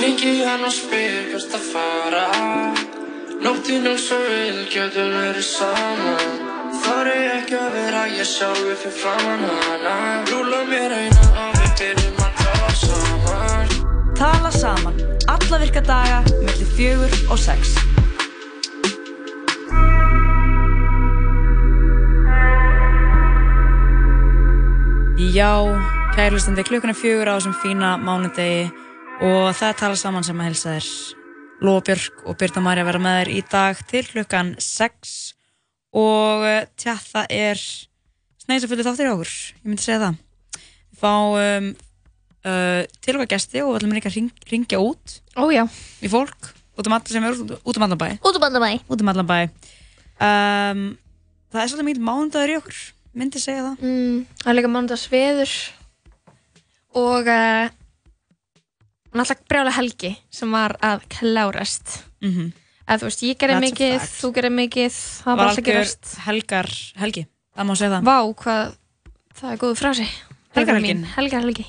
Hringi hann og spyr hvert að fara. Nóttin eins og vil getur verið saman. Þar er ekki að vera ég sjálfi fyrir framann hana. Rúla mér eina og við byrjum að tala saman. Tala saman, alla virka daga, mellir fjögur og sex. Já, kærlustandi, klukkan er fjögur á þessum fína mánudegi og það tala saman sem að helsa þér. Lóa Björk og Birta Marja vera með þér í dag til klukkan 6 og eh, tja, það er snæðis að fulla þáttir í okkur, ég myndi segja það. Við fáum uh, til okkar gesti og við ætlum líka að ring, ringja út. Ójá, í fólk út um alla sem er út, um allan bæ. Út um um um, það er svolítið mikil mánundagur í okkur. Myndi segja það. Mm, það er líka mánudags veður og uh, náttúrulega brjálega helgi sem var að klárast. mm -hmm. Eða þú veist, ég gerði mikið, þú gerði mikið, það var alltaf gerast. helgar helgi það má segja það Vá, hvað, það er góð frasi. Helgarhelgin. Helgarhelgi.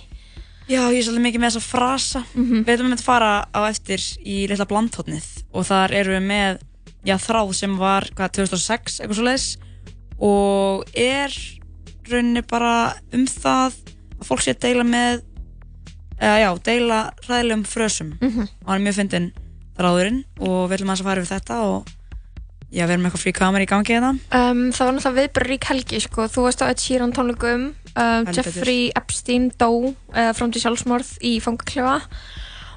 já ég er svolítið mikið með þessa frasa Mm við ætlum að fara á eftir í litla blandhóttnið og þar erum við með já, þráð sem var hvað, 2006 eitthvað svo leiðis og er rauninni bara um það að fólk sé að deila með eða já, deila ræðilegum frösum Mhm. og hann er mjög fyndinn þráðurinn og við ætlum að fara yfir þetta og já, við erum eitthvað frí kamer í gangi hérna Um, það var náttúrulega viðbjörn rík helgi, sko. Þú varst á Ed Sheeran tónleikum, uh, Jeffrey Epstein dó uh, frá til sjálfsmorð í fangaklefa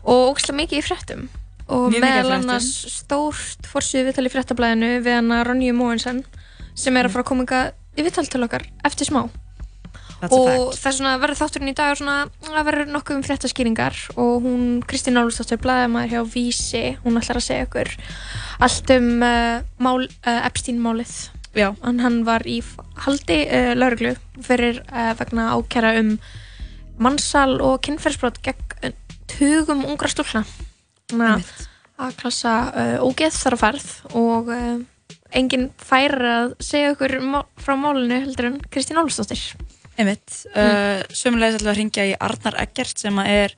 og ógslag mikið í fréttum. Og meðal annars stórt fórsýðu viðtal í fréttablaðinu við hana Ronju Móinsen sem er að fara að koma í viðtal til okkar eftir smá. Og það er svona verður þátturinn í dag er svona að verður nokkuð um fréttaskýringar og hún Kristín Álfsdóttir blæðamæður hjá Vísi hún ætlar að segja ykkur allt um uh, mál, uh, Epstein-málið. Já, hann, hann var í haldi uh, lauruglu fyrir uh, vegna ákjara um mannsal og kynferðsbrot gegn uh, tugum ungra stúlna að. A-klassa uh, ógeð þar að ferð og enginn fær að segja ykkur má- frá málinu heldur en Kristín Álfsdóttir einmitt. Uh, sömulegis ætlum við að ringja í Arnar Eggert sem er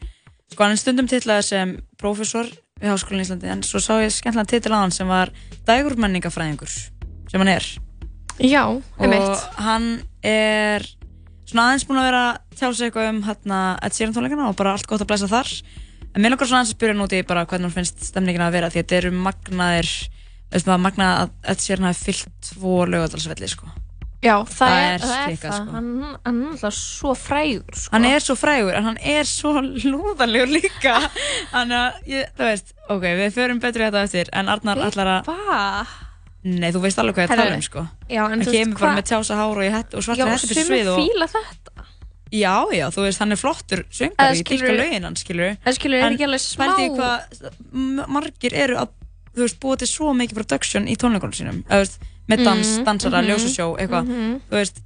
sko hann er stundum titlaði sem prófessor við Háskólan í Íslandi en svo sá ég skemmtilega titil á hann sem var dægurmenningafræðingur sem hann er. Já, og einmitt hann er svona aðeins búin að vera að tjá sig eitthvað um hérna Ed Sheeran tónleikana og bara allt gott að blæsa þar. En mér langar svona aðeins að spyrja núti bara hvernig hún finnst stemningin að vera því að þetta eru magnaðir veist maður magnað að Ed Sheeran hafi fyllt tvo lögadalsvelli sko Já, það, Það er, er það, er það. sko. Hann, hann er alltaf svo frægur sko. hann er svo frægur en hann er svo lúðalegur líka þannig að ég, þú veist ok, við förum betur í þetta eftir en Arnar ætlar að Hvað? nei, þú veist alveg hvað ég tala um sko Já, en hann þú veist kemur bara með tjása hár og, Já, svartur hætti fyrir svið og fíla þetta já, já, þú veist, hann er flottur söngari, ég dýrka lögin hann, skilur Það skilur, er En ekki alveg smá Pældi í hvað m- margir eru að þú veist, búa til svo mikið production í tónleikunum sínum þú veist, með dans, Mhm, dansara, mhm, ljósasjó, eitthvað Mhm. þú veist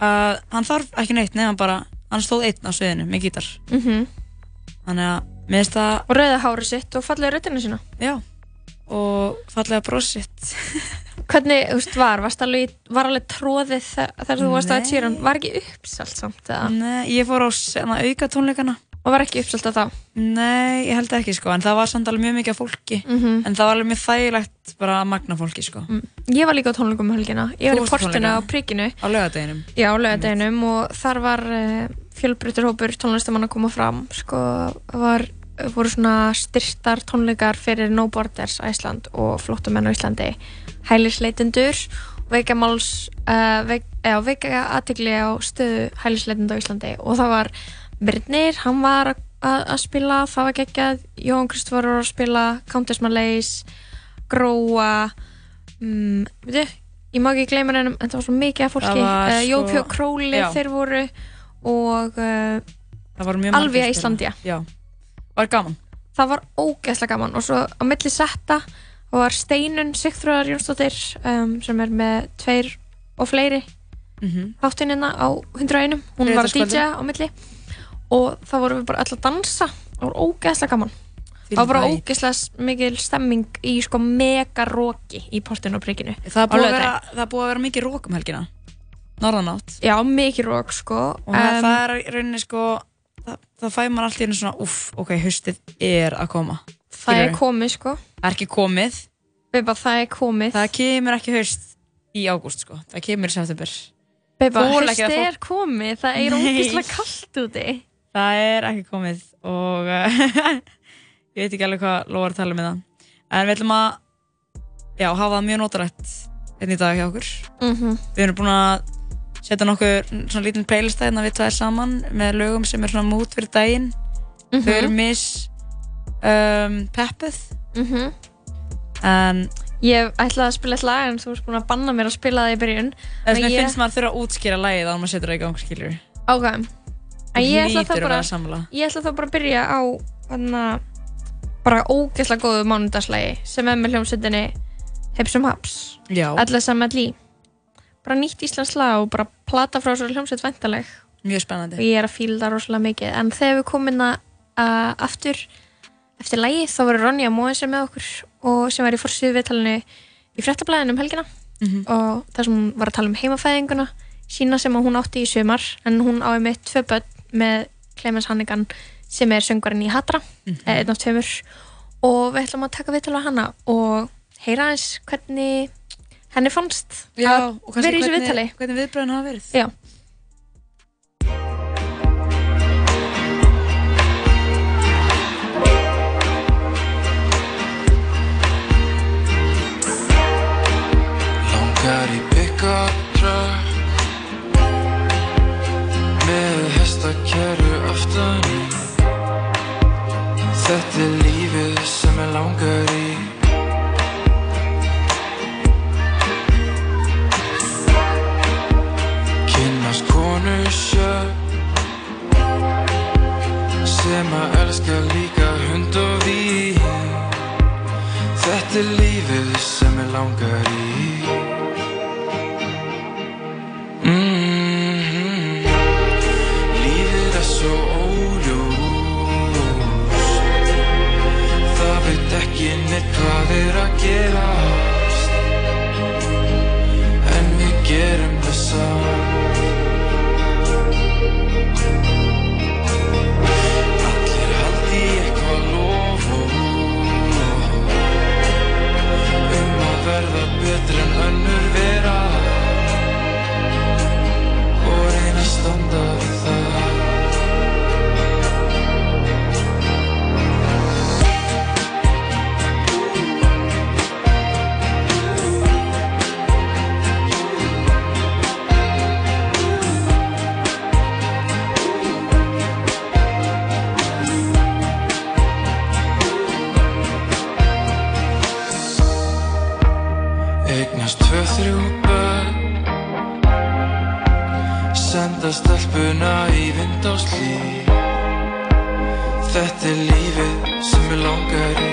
að hann þarf ekki neitt nefn bara, hann stóð einn á sviðinu með gítar Mhm. þannig að mér finnst það, Og rauða hárið sitt og fallega röddina sína já og fallega brositt Hvernig, þú veist, var? Varst alveg, var alveg tróðið þe- þegar þú varst. Ed Sheeran? Var ekki uppselt samt eða? Nei, ég fór á sena, auka tónleikana Og var ekki uppselt að þá? Nei, ég held ekki sko, en það var samt alveg mjög mikið fólki. Mm en það var alveg mjög þægilegt bara að magna fólki sko. Ég var líka á tónleikum um helgina. Ég var í varst á portinu á laugardeginum? Já, á laugardeginum og þar var uh, fjölbrytur hópur tónlistamann að koma fram sko, var, voru svona styrtar tónleikar fyrir No Borders Æsland og flottumenn á Íslandi. Hælisleitendur veika máls uh, eða, veika aðtegli á stöðu hælisleitenda Íslandi. Og það var Brynir, hann var að, spila það var geggjað, Jón Kristofur var að spila Countess Malays Gróa um, veitu, ég má ekki gleyma hennum en það var svo mikið af fólki. Uh, sko- Jópjó Króli þeir voru og uh, að spila. Íslandia. já, var gaman. Það var ógeðslega gaman. Og svo á milli setta var Steinun Sigþröðar Jónsdóttir um, sem er með tveir og fleiri mm -hmm. þáttunina á 101 hún var að. DJ á milli og það voru við bara öll að dansa. Það var ógeðslega gaman. Það var bara ógeðslega mikil stemming í sko mega roki í portinu og prikinu það er búið, að vera, það er búið að vera mikið rók um helgina. Norðanátt. Já, mikil rok sko. Og um, það er rauninni sko það, það fæ maður alltaf einu svona, uff, ok, haustið er að koma. Það er Skilurðu? komið sko. Það er ekki komið, Beba, það er komið. Það kemur ekki haust í ágúst, sko. Það kemur í september. Beba, fólk- er komið. Það er ógeðslega kallt úti Það er ekki komið og uh, ég veit ekki alveg hvað lofar að tala með það. En við ætlum að, já, hafa það mjög notarætt hérna í dag hjá okkur. mm Við erum búin að setja nokkur svona lítinn playlista hérna við tvæðir saman með lögum sem er svona mút fyrir daginn. Mhm. Þau eru miss um, peppuð en Ég ætlaði að spila eitt lag en þú erst búin að banna mér að spila það í byrjun Men vegna ég- finnst maður þurfa að útskýra lagið á að maður setur það í gang, skiljur. Ok ég ætla bara. Ég ætla þá bara að byrja á hana, bara ógeðslega góðu mánudagslægi sem er með hljómsveitinni Hipsum Haps Já, Allesa Medley bara nýtt íslensk lag og bara plata frá svo hljómsveit væntaleg mjög og spennandi. ég er að fíla það rosalega mikið. En þegar við komum að uh, aftur eftir lægi þá verður Ronja Móenser með okkur og sem var í fórsíðu viðtalinu í fréttablaðinu um helgina. Mhm. og það sem hún var að tala um heimafæðinguna sína sem hún átti í sumar en hún áði með tvö börn með Clemens Hannigan sem er söngvarinn í Hatra mm einn af tveimur og við ætlum að taka viðtal á hana og heyra eins hvernig henni fannst Já, að vera í þessu hvernig, viðtali hvernig viðbröðin hafa verið. Já. Langar í pick-up í Þetta er lífið sem ég langar í. Kynnast konu sjö Sem að elska líka hund og vín. Þetta er lífið sem ég langar í ekki neitt hvað er að gerast. En við gerum það samt Allir haldi eitthvað lofum um að verða betur en önnur vera. Og reyna standa sem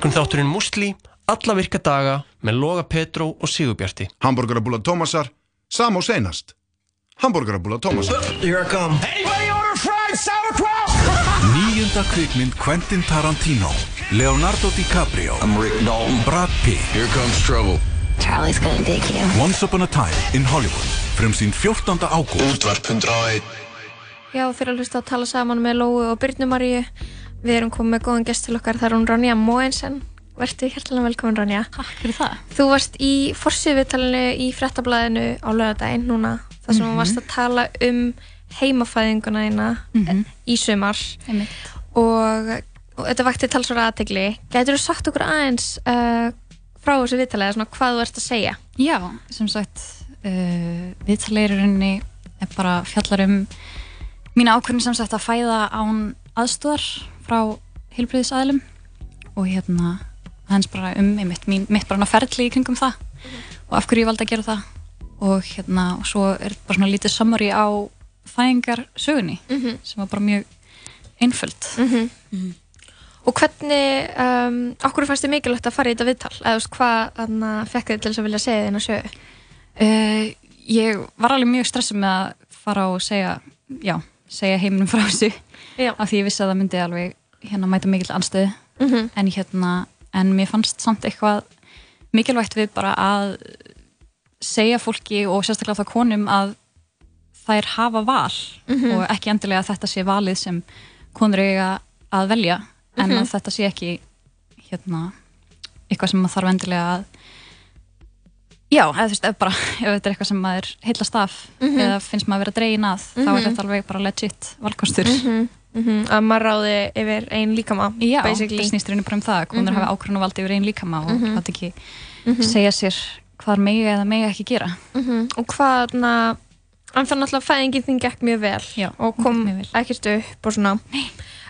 Morgun þátturinn Musli, alla virka daga með Loga Petró og Sigurbjarti. Hamburgerabúla Tómasar, sam og seinast. Hamburgerabúla Tómasar. Here I come. Nýjunda kvikmynd Quentin Tarantino Leonardo DiCaprio I'm Rick Dalton. Brad Pitt Here comes trouble. Charlie's gonna dig you. Once Upon a Time in Hollywood Frumsýnd 14. ágúst Útvarp 101. Já, fyrir að hlusta að tala saman með Lóu og Byrnu Maríu. Við erum komið með góðan gest til okkar, það er hún Ronja Moensen. Vertu hjertilega velkomin Ronja. Takk fyrir það. Þú varst í forsiðvitalinu í frettablaðinu á lögadaginn núna, þar sem þú varst að tala um heimafæðinguna þína í sumar Einmitt. og, og þetta vakti talsvara aðtegli. Gætur þú sagt okkur aðeins uh, frá þessu vitalega, svona hvað þú ert að segja? Já, sem sagt, uh, viðtalegurinn er bara fjallar um mína ákvörðin sem sagt að fæða án aðstóðar frá heilbreyðisæðlum og hérna hans bara um mitt, mín, mitt bara ná ferli í kringum það og af hverju ég valdi að gera það. Og hérna og svo er bara svona lítið summary á fæðingar sögunni sem var bara mjög einföld. Og hvernig, um, okkur fannst þið mikilvægt að fara í þetta viðtal? Eða veist, hvað anna, fekk þið til þess að vilja segja þín að sögu? Uh, ég var alveg mjög stressuð með að fara og segja, já, segja heiminum frá þessu. Af því ég vissi að það myndi alveg hérna mæta mikill anstöðu Mhm. en hérna, en mér fannst samt eitthvað mikilvægt við bara að segja fólki og sérstaklega það konum að þær hafa val og ekki endilega að þetta sé valið sem konur eiga að velja en að þetta sé ekki hérna eitthvað sem maður þarf endilega að Já, eða þú veist, ef bara, ef þetta er eitthvað sem maður heillast af eða finnst maður að vera dregin að þá er þetta alveg bara legit valkostur Mm Að maður ráði yfir einn líkama, Já, basically. það snýst reyni bara um það að konur hafa ákvörðun valdi yfir einn líkama og mm ekki segja sér hvað mega eða mega ekki gera Mhm. Og hvað, en þannig náttúrulega fæðingin þín gekk mjög vel Já, og kom vel. ekkert upp og svona.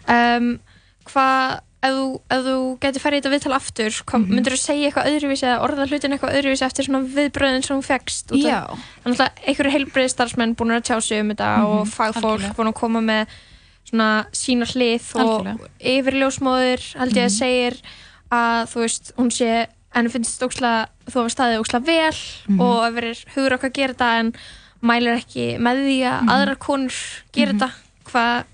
Um, hvað, ef þú, ef þú getur farið í þetta viðtal aftur, hvað, Mhm. myndir þú segja eitthvað öðruvísi eða orða hlutin eitthvað öðruvísi eftir svona viðbröðin sem þú fegst? Þannig að einhverju heilbrið starfsmenn búin að tjá sig um þetta og fagfólk búin að koma með svona sína hlið og Algjörlega. yfirljósmóður held ég að segir að þú veist, hún sé en finnst óksla, þú hafa staðið óksla vel og að verið hugur okkar að gera þetta en mælir ekki með því að aðrar konur gera þetta. Hvað,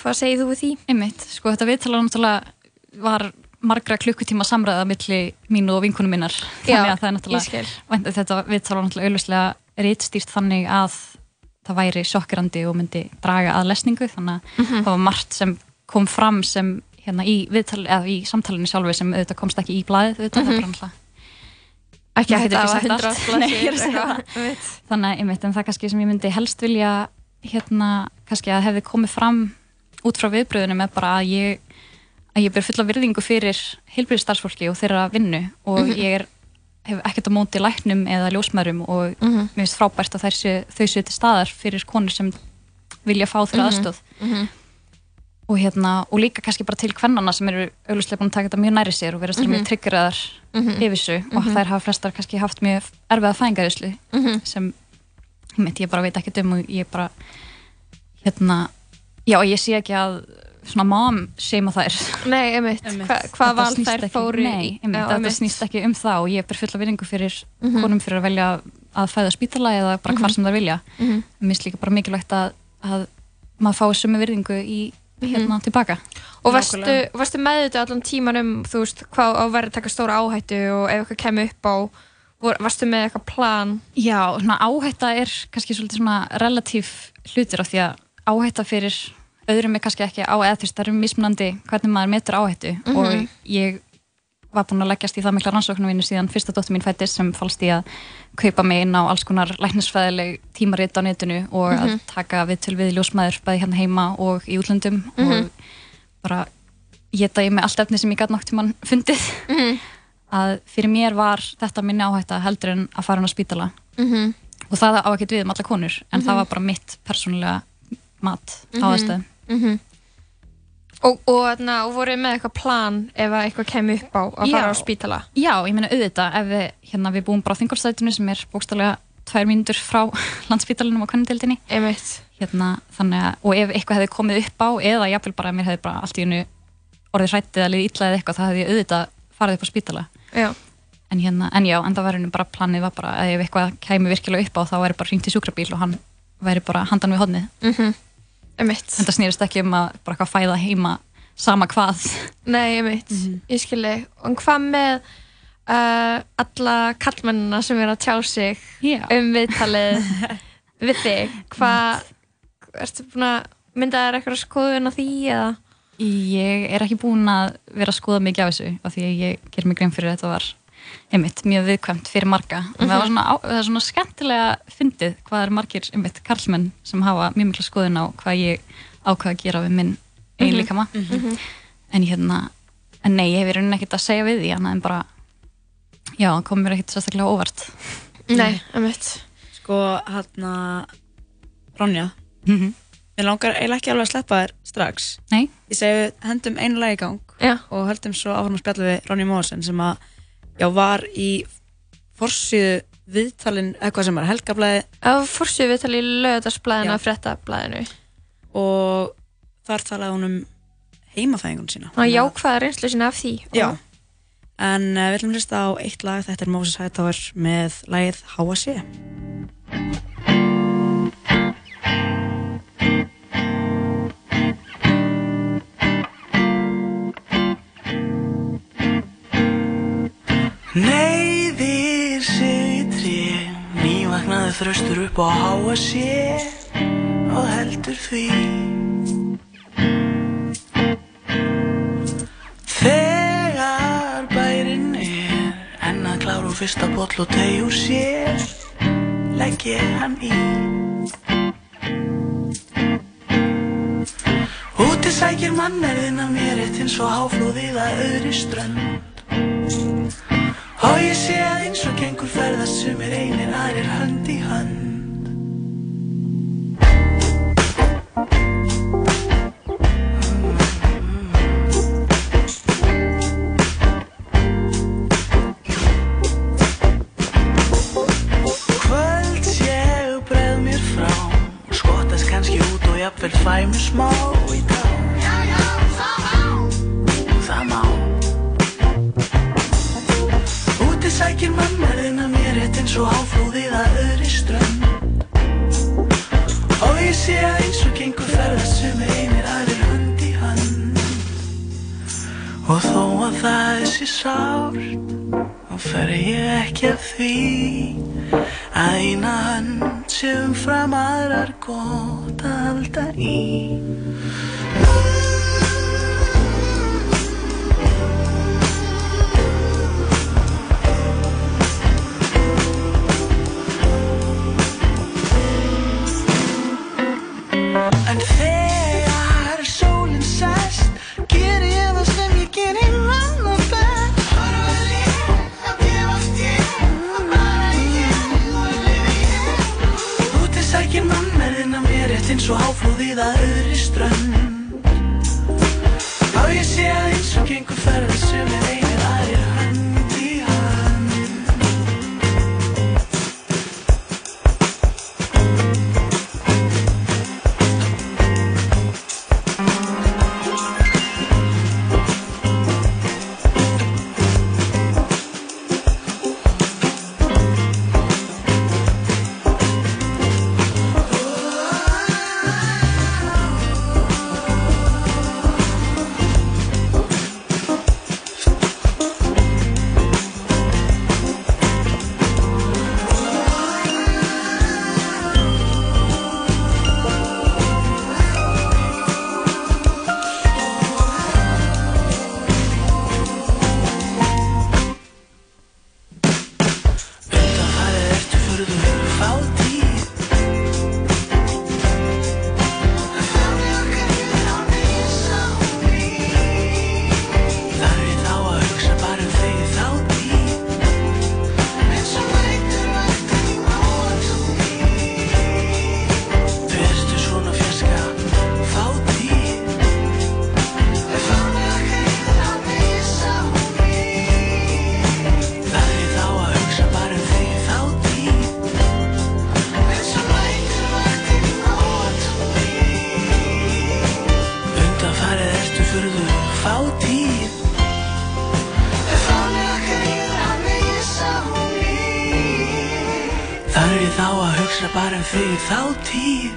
hvað segir þú við því? einmitt, sko þetta viðtala náttúrulega var margra klukkutíma samræða milli mínu og vinkunum minnar. Þannig að það er náttúrulega þetta viðtala náttúrulega auðvitað rítstýrt þannig að það væri sjokkirandi og myndi draga að lesningu þannig að það var margt sem kom fram sem hérna í viðtal í samtalinu sjálfu sem auðvitað komst ekki í blaðið auðvitað, það er bara náttúrulega ekki Maður að þetta ekki var sagt 100 allt. Nei, ég er að segja blaðsíður þannig að einmitt, en það kannski sem ég myndi helst vilja hérna, kannski að hefði komið fram út frá viðbröðunum er bara að ég að ég ber fulla virðingu fyrir heilbyrðistarfsfólki og þeirra vinnu og ég er, hef ekkert á móti læknum eða ljósmærum og mér finnst frábært að þær sé, þau séu til staðar fyrir konur sem vilja fá þeirra aðstöð og hérna, og líka kannski bara til kvennana sem eru auðvitað búin að taka þetta mjög næri sér og vera mm mjög tryggeraðar yfir þessu. Og þær hafa flestar kannski haft mjög erfiða fæðingarislu sem meit, ég bara veit ekkert um og ég bara hérna, já ég sé ekki að svona mom seima þær. Nei, einmitt, Hva, hvað Þetta val snýst þær ekki- fóru Nei, í? einmitt, Já, þetta snýst ekki um það og ég ber fulla virðingu fyrir konum fyrir að velja að fæða spítala eða bara hvar sem þær vilja. Mhm. mér finnst líka bara mikilvægt að, að maður fái sömu virðingu í hérna tilbaka. Og varstu, varstu meðvitað allan tíman um, þú veist, hvað á vera að taka stóra áhættu og ef eitthvað kemur upp á, varstu með eitthvað plan? Já, svona áhætta er kannski svolítið svona relatív hlutir af því að áhætta fyrir öðrum er kannski ekki á eða þú veist, það eru mismunandi hvernig maður metur áhættu. Og ég var búin að leggjast í það mikla rannsóknarvinnu síðan fyrsta dóttur mín fættist sem falst í að kaupa mig inn á alls konar læknisfræðileg tímarit á netinu og að taka við til við ljósmaður bæði hérna heima og í útlöndum og bara geta ég með allt efni sem ég gæti tímann fundið. Að fyrir mér var þetta minni áhætta heldur en að fara hann á spítala. Mhm. og það á ekkert við um alla konur en það var bara mitt persónulega mat á aðstæðum Og, og, na, og voru með eitthvað plan ef að eitthvað kemur upp á að fara Já. á spítala? Já, ég meina auðvitað ef við, hérna, við búum bara á þingolstætinu sem er bókstallega tvær mínútur frá landsspítalinum og konundildinni Einmitt. hérna, og ef eitthvað hefði komið upp á eða jafnvel bara að mér hefði bara allt í hennu orðið hrættið að liði illa eða eitthvað, það hefði ég auðvitað farið upp á spítala Já. en hérna, en já, en það var henni bara planið var bara að ef eitthvað kæmi virkilega upp á þá væri bara hringt í sjúkrabíl og hann væri bara handan við hodnið mm -hmm. En það snýrist ekki um að bara eitthvað fæða heima sama hvað. Nei, ég veit, ég skilji og hvað með uh, alla kallmennina sem er að tjá sig Já. um viðtalið við þig, hvað ertu búin að mynda þér eitthvað skoðun á því eða? Ég er ekki búin að vera að skoða mikið af þessu af því að ég ger mig grein fyrir að þetta var einmitt mjög viðkvæmt fyrir marga. En það, var svona, á- það er svona skemmtilega fyndið hvað er margir einmitt karlmenn sem hafa mjög mikla skoðun á hvað ég ákvað að gera við minn eigin Mhm. líkama. Mhm. en hérna en nei, ég hef í rauninni ekkert að segja við því en bara já, það kom mér ekkert sérstaklega óvart. Nei, einmitt. Sko, hérna Ronja. Mhm. Mér langar eiginlega ekki alveg að sleppa þér strax. Nei. Ég segi hendum einu lag í gang Já. og höldum svo áfram að spjalla við Ronja Mósen sem að já, var í forsýðu viðtalin eitthvað sem var helgablaði Það fórsið við tala í lögadagsblæðinu Já. og fréttablæðinu og þar talaði hún um heimafæðingun sína. Og jákvæða reynslu sína af því Já, en uh, við ætlum að hlusta á eitt lag, þetta er Moses Hightower með lagið H.A.C. Neyðir sig í tré Nývagnaði þröstur upp á háa sé Og heldur því. Þegar bærin er Enn að klára úr fyrsta boll og teg úr sér Legg ég hann í. Úti sækir mannerðin að mér Eitt eins og háflóðið að öðri strönd Og ég sé að eins og gengur ferðast sem er einir aðrir hönd í hönd Kvöld ég breð mér frá og skottast kannski út og jafnvel fæ mér smá. Í dag Já, já, það má. Það má Sækir mannverðin að mér eitt eins og áflóðið að öðri strönd Og ég sé að eins og gengur ferðast sem er einir aðrir hönd í hönd. Og þó að það sé sárt Þá fer ég ekki að því. Að eina hönd sé umfram aðrar gott að halda í eins og háflóðið að öðri strönd. Á ég sé að eins og gengur ferð fyrir þá tíð.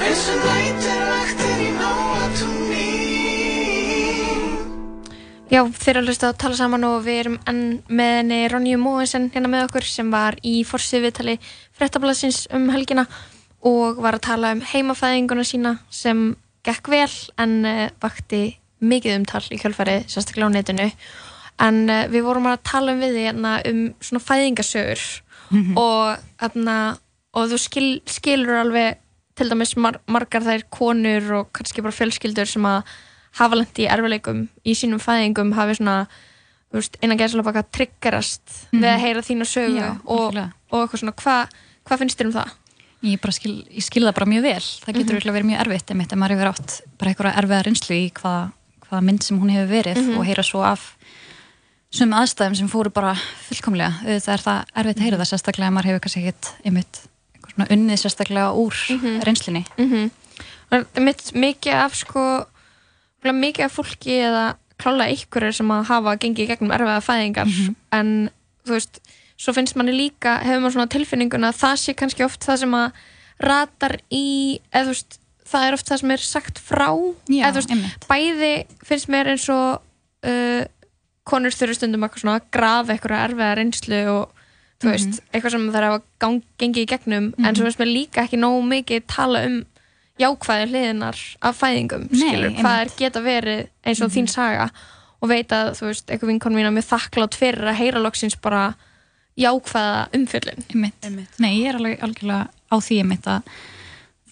Eins og nættir vaktir í nóatúni. Já, þeir eru að hlusta að tala saman og við erum enn með henni Ronju Móensen hérna með okkur sem var í forsið viðtali frettablasins um helgina og var að tala um heimafæðinguna sína sem gekk vel en uh, vakti mikið umtal í kjölfarið, sérstaklega á netinu. En uh, við vorum að tala um við því hérna, um svona fæðingasögur og, hérna, og þú skil, skilur alveg til dæmis mar margar þær konur og kannski bara fjölskyldur sem að hafa lendi í erfileikum í sínum fæðingum hafi svona innan gæðslega baka triggerast við að heyra þína sögu Já, og, og eitthvað svona, hvað hva finnst þér um það? Ég, skil, ég skil það bara mjög vel. Það getur Mhm. mm verið mjög erfitt einmitt ef maður hefur átt bara einhverja erfiða reynslu í hvaða, hvaða mynd sem hún hefur verið Mhm. og heyra svo af svum aðstæðum sem fóru bara fullkomlega. Auðvitað er það erfitt að heyra það sérstaklega ef maður hefur kannski eitthvað svona unnið sérstaklega úr. Mm Það er mitt mikið af sko mikið af fólki eða klálega einhverjir sem að hafa gengið gegnum erfiða fæðingar. En þú veist, svo finnst manni líka hefur maður svona tilfinninguna að það sé kannski oft það sem að ratar í eða þú veist, það er oft það sem er sagt frá. Já, eða þú veist, bæði finnst mér eins og uh, konur þurfi stundum að grafa eitthvað erfiða reynslu og þú Mhm. veist, eitthvað sem það er að gang, gengið í gegnum en svo finnst mér líka ekki nógu mikið tala um jákvæði hliðinar af fæðingum, Nei, skilur, hvað er einmitt. geta verið eins og Mhm. þín saga og veit að, þú veist, eitthvað vinkon mín að mjög þakklátt fyrir að heyra loksins bara jákvæða umfjöllin Einmitt. Nei, ég er alveg algjörlega á því einmitt að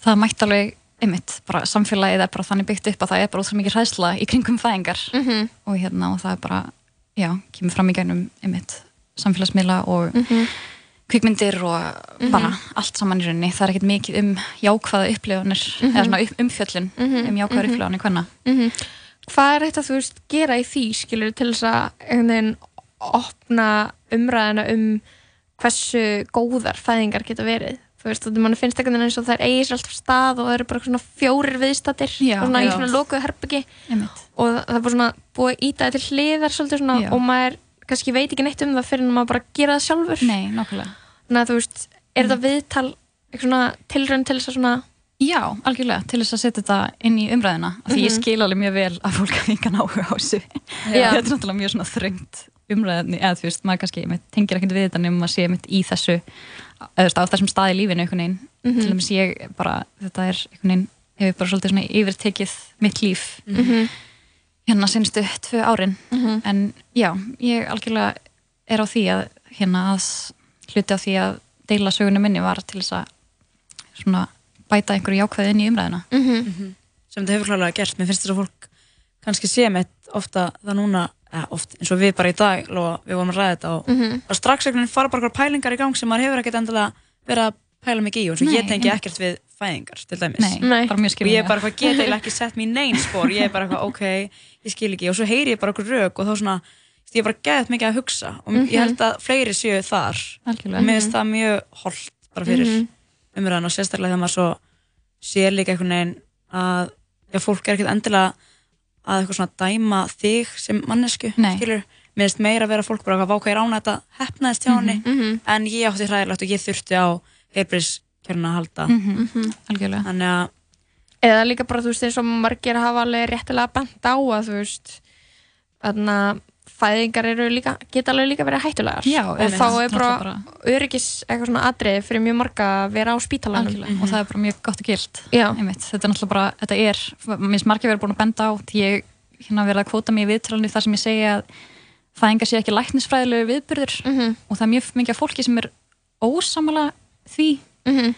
það mætti alveg einmitt, bara samfélagið er bara þannig byggt upp að það er bara ótrúlega mikið hræðsla í kringum fæðingar Mhm. og hérna og það er bara, já, kemur fram í gegnum einmitt samfélagsmiðla og Mhm. kvikmyndir og Mhm. bara allt saman í rauninni, það er ekkert mikið um jákvæða upplifunir, Mhm. eða svona upp, umfjöllun Mhm, um jákvæða mhm. upplifunir Mhm. Hvað er þetta, þú veist, gera í því, skilur, til þess að einhvern veginn opna umræðina um hversu góðar fæðingar geta verið? Þú veist, þú finnst einhvern veginn eins og þær eigi sér alltaf stað og það eru bara svona fjórir viðstattir Já, svona í svona lokuðu herbyggi og það er bara svona búið að íta þetta til hliðar svolítið svona Já. og maður kannski veit ekki neitt um það fyrir en maður bara gera það sjálfur. Nei, nákvæmlega. Þannig að þú veist, er þetta viðtal tilraun til þess að svona Já, algjörlega, til þess að setja þetta inn í umræðina því ég Mhm. skil alveg mjög vel að fólk hafa engan áhuga á þessu þetta er náttúrulega mjög svona þröngt umræðinni, eða þú veist, maður kannski tengir ekkert við þetta nema að sé mitt í þessu veist, á þessum staði í lífinu veginn, Mhm. til dæmis ég bara, þetta er hefur bara svolítið svona yfirtekið mitt líf Mhm. Hérna senstu tvö árin Mhm. en já, ég algjörlega er á því að hérna að hluti á því að deila sögunum minni var til þess að svona bæta einhverju jákvæði inn í umræðina Mhm. sem þetta hefur klálega gert, mér finnst þess að fólk kannski sé með ofta það núna eða oft, eins og við bara í dag og við vorum að ræða þetta og, Mhm. og strax einhvern veginn fara bara einhverjar pælingar í gang sem maður hefur ekkert endilega verið að pæla mikið í og svo Nei, ég tengi ekkert við fæðingar til dæmis Nei, Nei. bara mjög og ég er bara eitthvað get eiginlega ekki sett mér í neinn spór ég er bara eitthvað ok, ég skil ekki og svo heyri ég bara okkur rauk og þá svona ég er bara geðt mikið að hugsa og Mhm. ég held að fleiri séu þar Algjörlega. og mér finnst það mjög holdt bara fyrir Mhm. umræðan og sérstaklega þegar maður svo sér líka einhvern veginn að já, fólk er ekkert endilega að eitthvað svona dæma þig sem mannesku Nei. skilur, mér finnst meira að vera fólk bara að váka í rána þetta hefnaðist hjá henni Mhm. en ég átti hræðilegt og ég þurfti á heilbriskjörna að halda Mhm. algjörlega þannig að eða líka bara, þú veist, eins og margir hafa alveg réttilega bent á að, þú veist þarna fæðingar eru líka, geta alveg líka verið hættulegar Já, og einmitt. þá er bara, Náttúrulega öryggis eitthvað svona atriði fyrir mjög marga að vera á spítalanum Algjörlega, og það er bara mjög gott og. Einmitt. þetta er náttúrulega bara, þetta er minnst margir verið búin að benda á því ég hérna verið að kvóta mig í viðtralni þar sem ég segja að fæðingar sé ekki læknisfræðilegu viðburður Mhm. og það er mjög mikið fólki sem er ósamala því Mhm.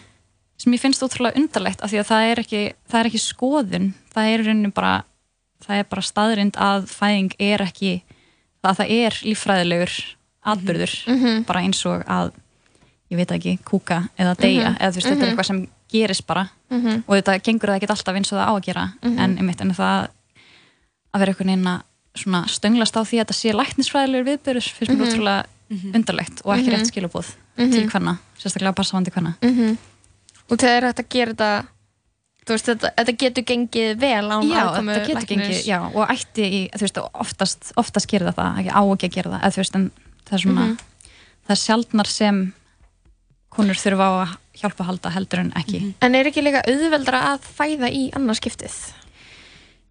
Sem ég finnst ótrúlega undarlegt af því að það er ekki, það er ekki skoðun það er í rauninni bara það er bara staðrind að fæðing er ekki að það er líffræðilegur atbyrður, Mhm. bara eins og að ég veit ekki, kúka eða deyja Mhm. eða þú veist, þetta er Mhm. eitthvað sem gerist bara Mhm. og þetta gengur það ekki alltaf eins og það á að gera Mhm. en einmitt en það að vera einhvern veginn að svona stönglast á því að þetta sé læknisfræðilegur viðbyrður finnst mér ótrúlega undarlegt og ekki rétt skilabóð til hvenna, sérstaklega passavandi hvenna Mhm. og þegar þetta gerir þetta þú veist, þetta, þetta getur gengið vel án Já, aðkomu læknis. gengið, já, og ætti í, þú veist, oftast, oftast gerir það það, ekki á ekki að gera það, eða þú veist, en það er svona, Mhm. það er sjaldnar sem konur þurfa á að hjálpa að halda heldur en ekki En er ekki líka auðveldra að fæða í annarskiptið?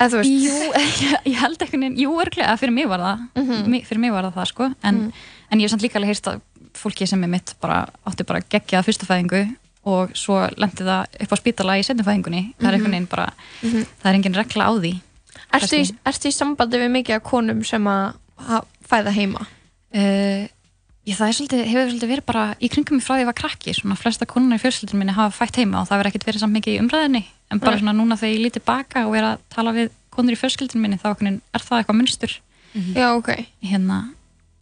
Eða þú veist Jú, ég, ég held ekki Jú, örglega, fyrir mig var það Mhm. Mi- fyrir mig var það það sko en, en ég hef samt líka alveg heyrst að fólki sem er mitt bara átti bara geggjað fyrstafæðingu og svo lendi það upp á spítala í setnumfæðingunni það er einhvern veginn bara, Mhm. það er engin regla á því Ertu í, ertu í sambandi við mikið af konum sem að fæða heima? Uh, ég, það svolítið, hefur svolítið verið bara í kringum mig frá því að ég var krakki, svona flesta konunar í fjölskyldunum minni hafa fætt heima og það verið ekkert verið samt mikið í umræðinni, en bara Nei. svona núna þegar ég líti baka og er að tala við konur í fjölskyldunum minni, þá er það eitthvað munstur Já, ok hérna,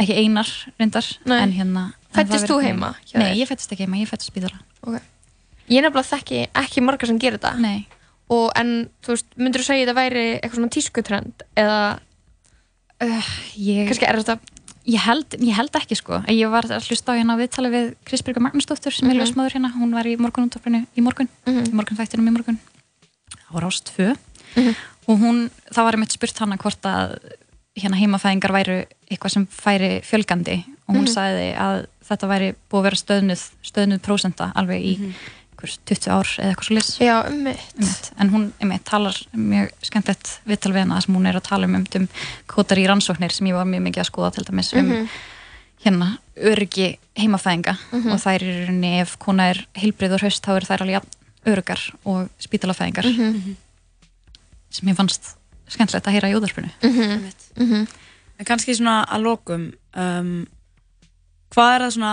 ekki einar reyndar, Nei. en hérna það þú heima Nei, ég fættist ekki heima, ég fættist spíðara Ok. Ég nefnilega þekki ekki margar sem gerir þetta. Nei. og en þú veist, myndur þú segja þetta væri eitthvað svona tískutrend eða? Uh, ég, kannski er þetta Ég held, ég held ekki sko, ég var að hlusta á hérna viðtali við Krisbyrga Magnúsdóttur sem er Mhm. ljósmaður hérna, hún var í morgunútafrinu í morgun, í morgun þættinum í morgun. Á Rást 2 Mhm. og hún, það var einmitt spurt hana hvort að hérna heimafæðingar væru eitthvað sem færi fjölgandi og hún Mhm. sagði að þetta væri búið að vera stöðnuð, stöðnuð prósenta alveg í mm 20 ár eða eitthvað svo lis Já, ummitt en hún einmitt talar mjög skemmtilegt viðtal við hana þar sem hún er að tala um um, um kvotar í rannsóknir sem ég var mjög mikið að skoða til dæmis um Mhm. hérna öryggi heimafæðinga Mhm. og þær eru í rauninni ef kona er heilbrið og hraust þá eru þær alveg jafn öryggar og spítalafæðingar Mhm. Mhm. sem ég fannst skemmtilegt að heyra í úðarpinu Mhm. Mhm. En kannski svona að lokum um, hvað er það svona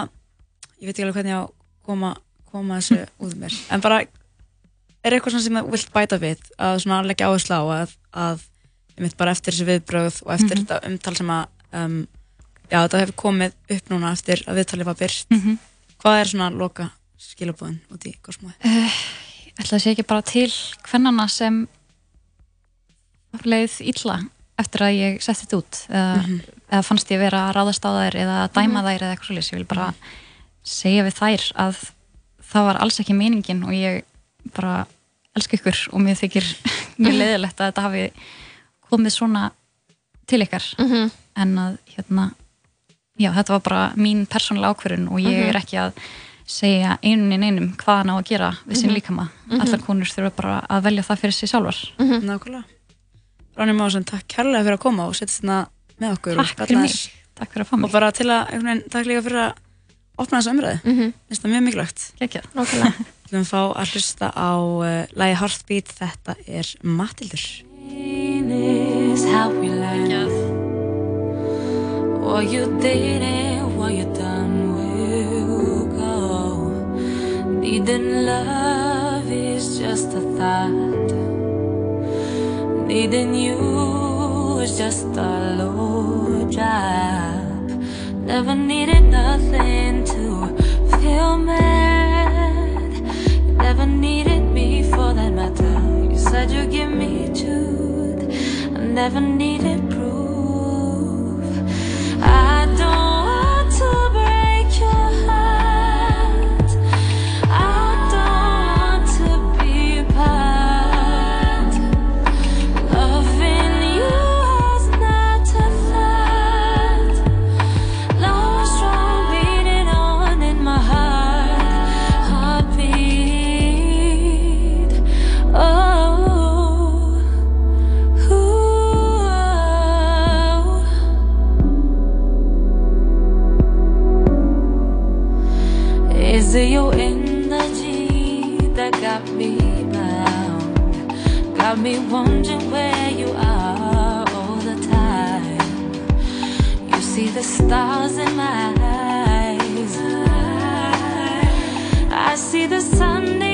ég veit ekki alveg hvernig ég á að koma, koma þessu út um mér en bara er eitthvað svona sem þú vilt bæta við að svona leggja áherslu á að, að ég veit bara eftir þessi viðbröð og eftir Mhm. þetta umtal sem að um, já þetta hefur komið upp núna eftir að viðtalið var byrt Mhm. hvað er svona loka skilabóðin út í kosmóði? uh, ætla að sé ekki bara til hvernana sem leið illa eftir að ég setti þetta út eða, Mhm. eða fannst ég vera að ráðast á þær eða að dæma þær eða eitthvað svolítið ég vil bara segja við þær að það var alls ekki meiningin og ég bara elska ykkur og mér þykir mjög leiðilegt að þetta hafi komið svona til ykkar Mhm. en að hérna já, þetta var bara mín persónulega ákvörun og ég Mhm. er ekki að segja einun einum hvað hann á að gera við sinn Mhm. líkama Mhm. allar konur þurfa bara að velja það fyrir sig sjálfar Nákvæmlega Ráni Másson, takk kærlega fyrir að koma og setja þetta með okkur og Takk fyrir mig. aðeins. Takk fyrir að fá mig og bara til að, einhvern veginn, takk líka fyrir að opna þessu umræði Mhm. finnst það mjög mikilvægt Gekjað. Nákvæmlega Við viljum fá að hlusta á uh, lagi Heartbeat, þetta er Matildur. What you did and what you done will go. Needing love is just a thought. Needing you is just a low job. Never needed nothing to feel mad. Never needed me for that matter. You said you'd give me truth. I never needed wondering where you are all the time. You see the stars in my eyes. I see the sun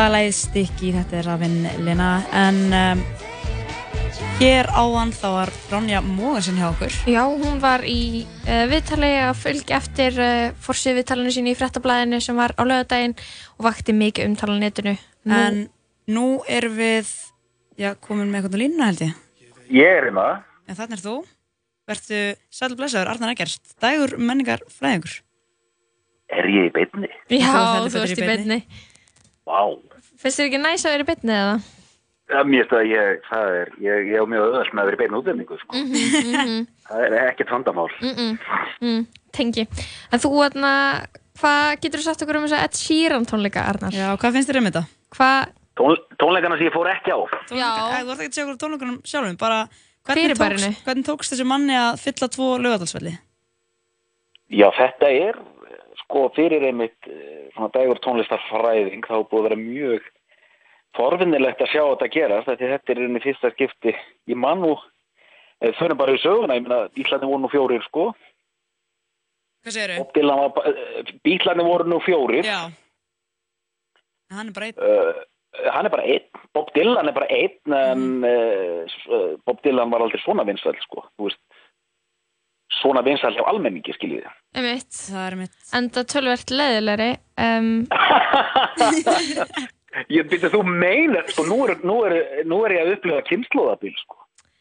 Það er lægið stykki, þetta er rafinn Lina en um, hér áðan þá var Ronja Mógarsson hjá okkur Já, hún var í uh, viðtali að fylgja eftir uh, forsið viðtalinu sín í frettablaðinu sem var á lögadaginn og vakti mikið umtala netinu. Nú, en nú erum við já, komin með eitthvað á línuna held ég Ég er hérna. en þannig er þú Vertu sæl blessaður, Arnar Eggert Dægur menningar fræðingur Er ég í beinni? já, þú þú betur ert í í beinni. Vá. Finnst þér ekki næs að vera í beinni eða? Ja, mér finnst að ég, það er, ég, ég á mjög öðvöld með að vera í beinu útlendingu, sko. Mm Það er ekkert vandamál. -mm. Mm, tengi. En þú, aðna, hvað getur þú sagt okkur um þess að Ed Sheeran tónleika, Arnar? Já, hvað finnst þér um þetta? Hvað, Tón, tónleikana sem ég fór ekki á. Tónleika, Æ, þú ert ekki að segja okkur tónleikunum sjálfum bara hvernig tókst, hvernig tókst þessu manni að fylla tvo lögadalsvelli? Já, þetta er, sko, fyrir einmitt eh, svona dægur tónlistarfræðing, þá búið að vera mjög forvinnilegt að sjá þetta gerast, því þetta er einnig fyrsta skipti. Ég man nú, eh, förum bara í söguna, ég meina, bílarnir voru nú fjórir, sko. Hvað segir ba- eh, bílarnir voru nú fjórir. Já, Hann er bara einn. uh, hann er bara einn, Bob Dylan er bara einn en uh, Bob Dylan var aldrei svona vinsæl sko, þú veist svona vinsæl hjá almenningi skiljið Einmitt. Það er mitt. Enda tölvert leðilegri. Um, ég byrja þú meina, sko, nú er, nú er, nú er ég að upplifa kynnslóðabil sko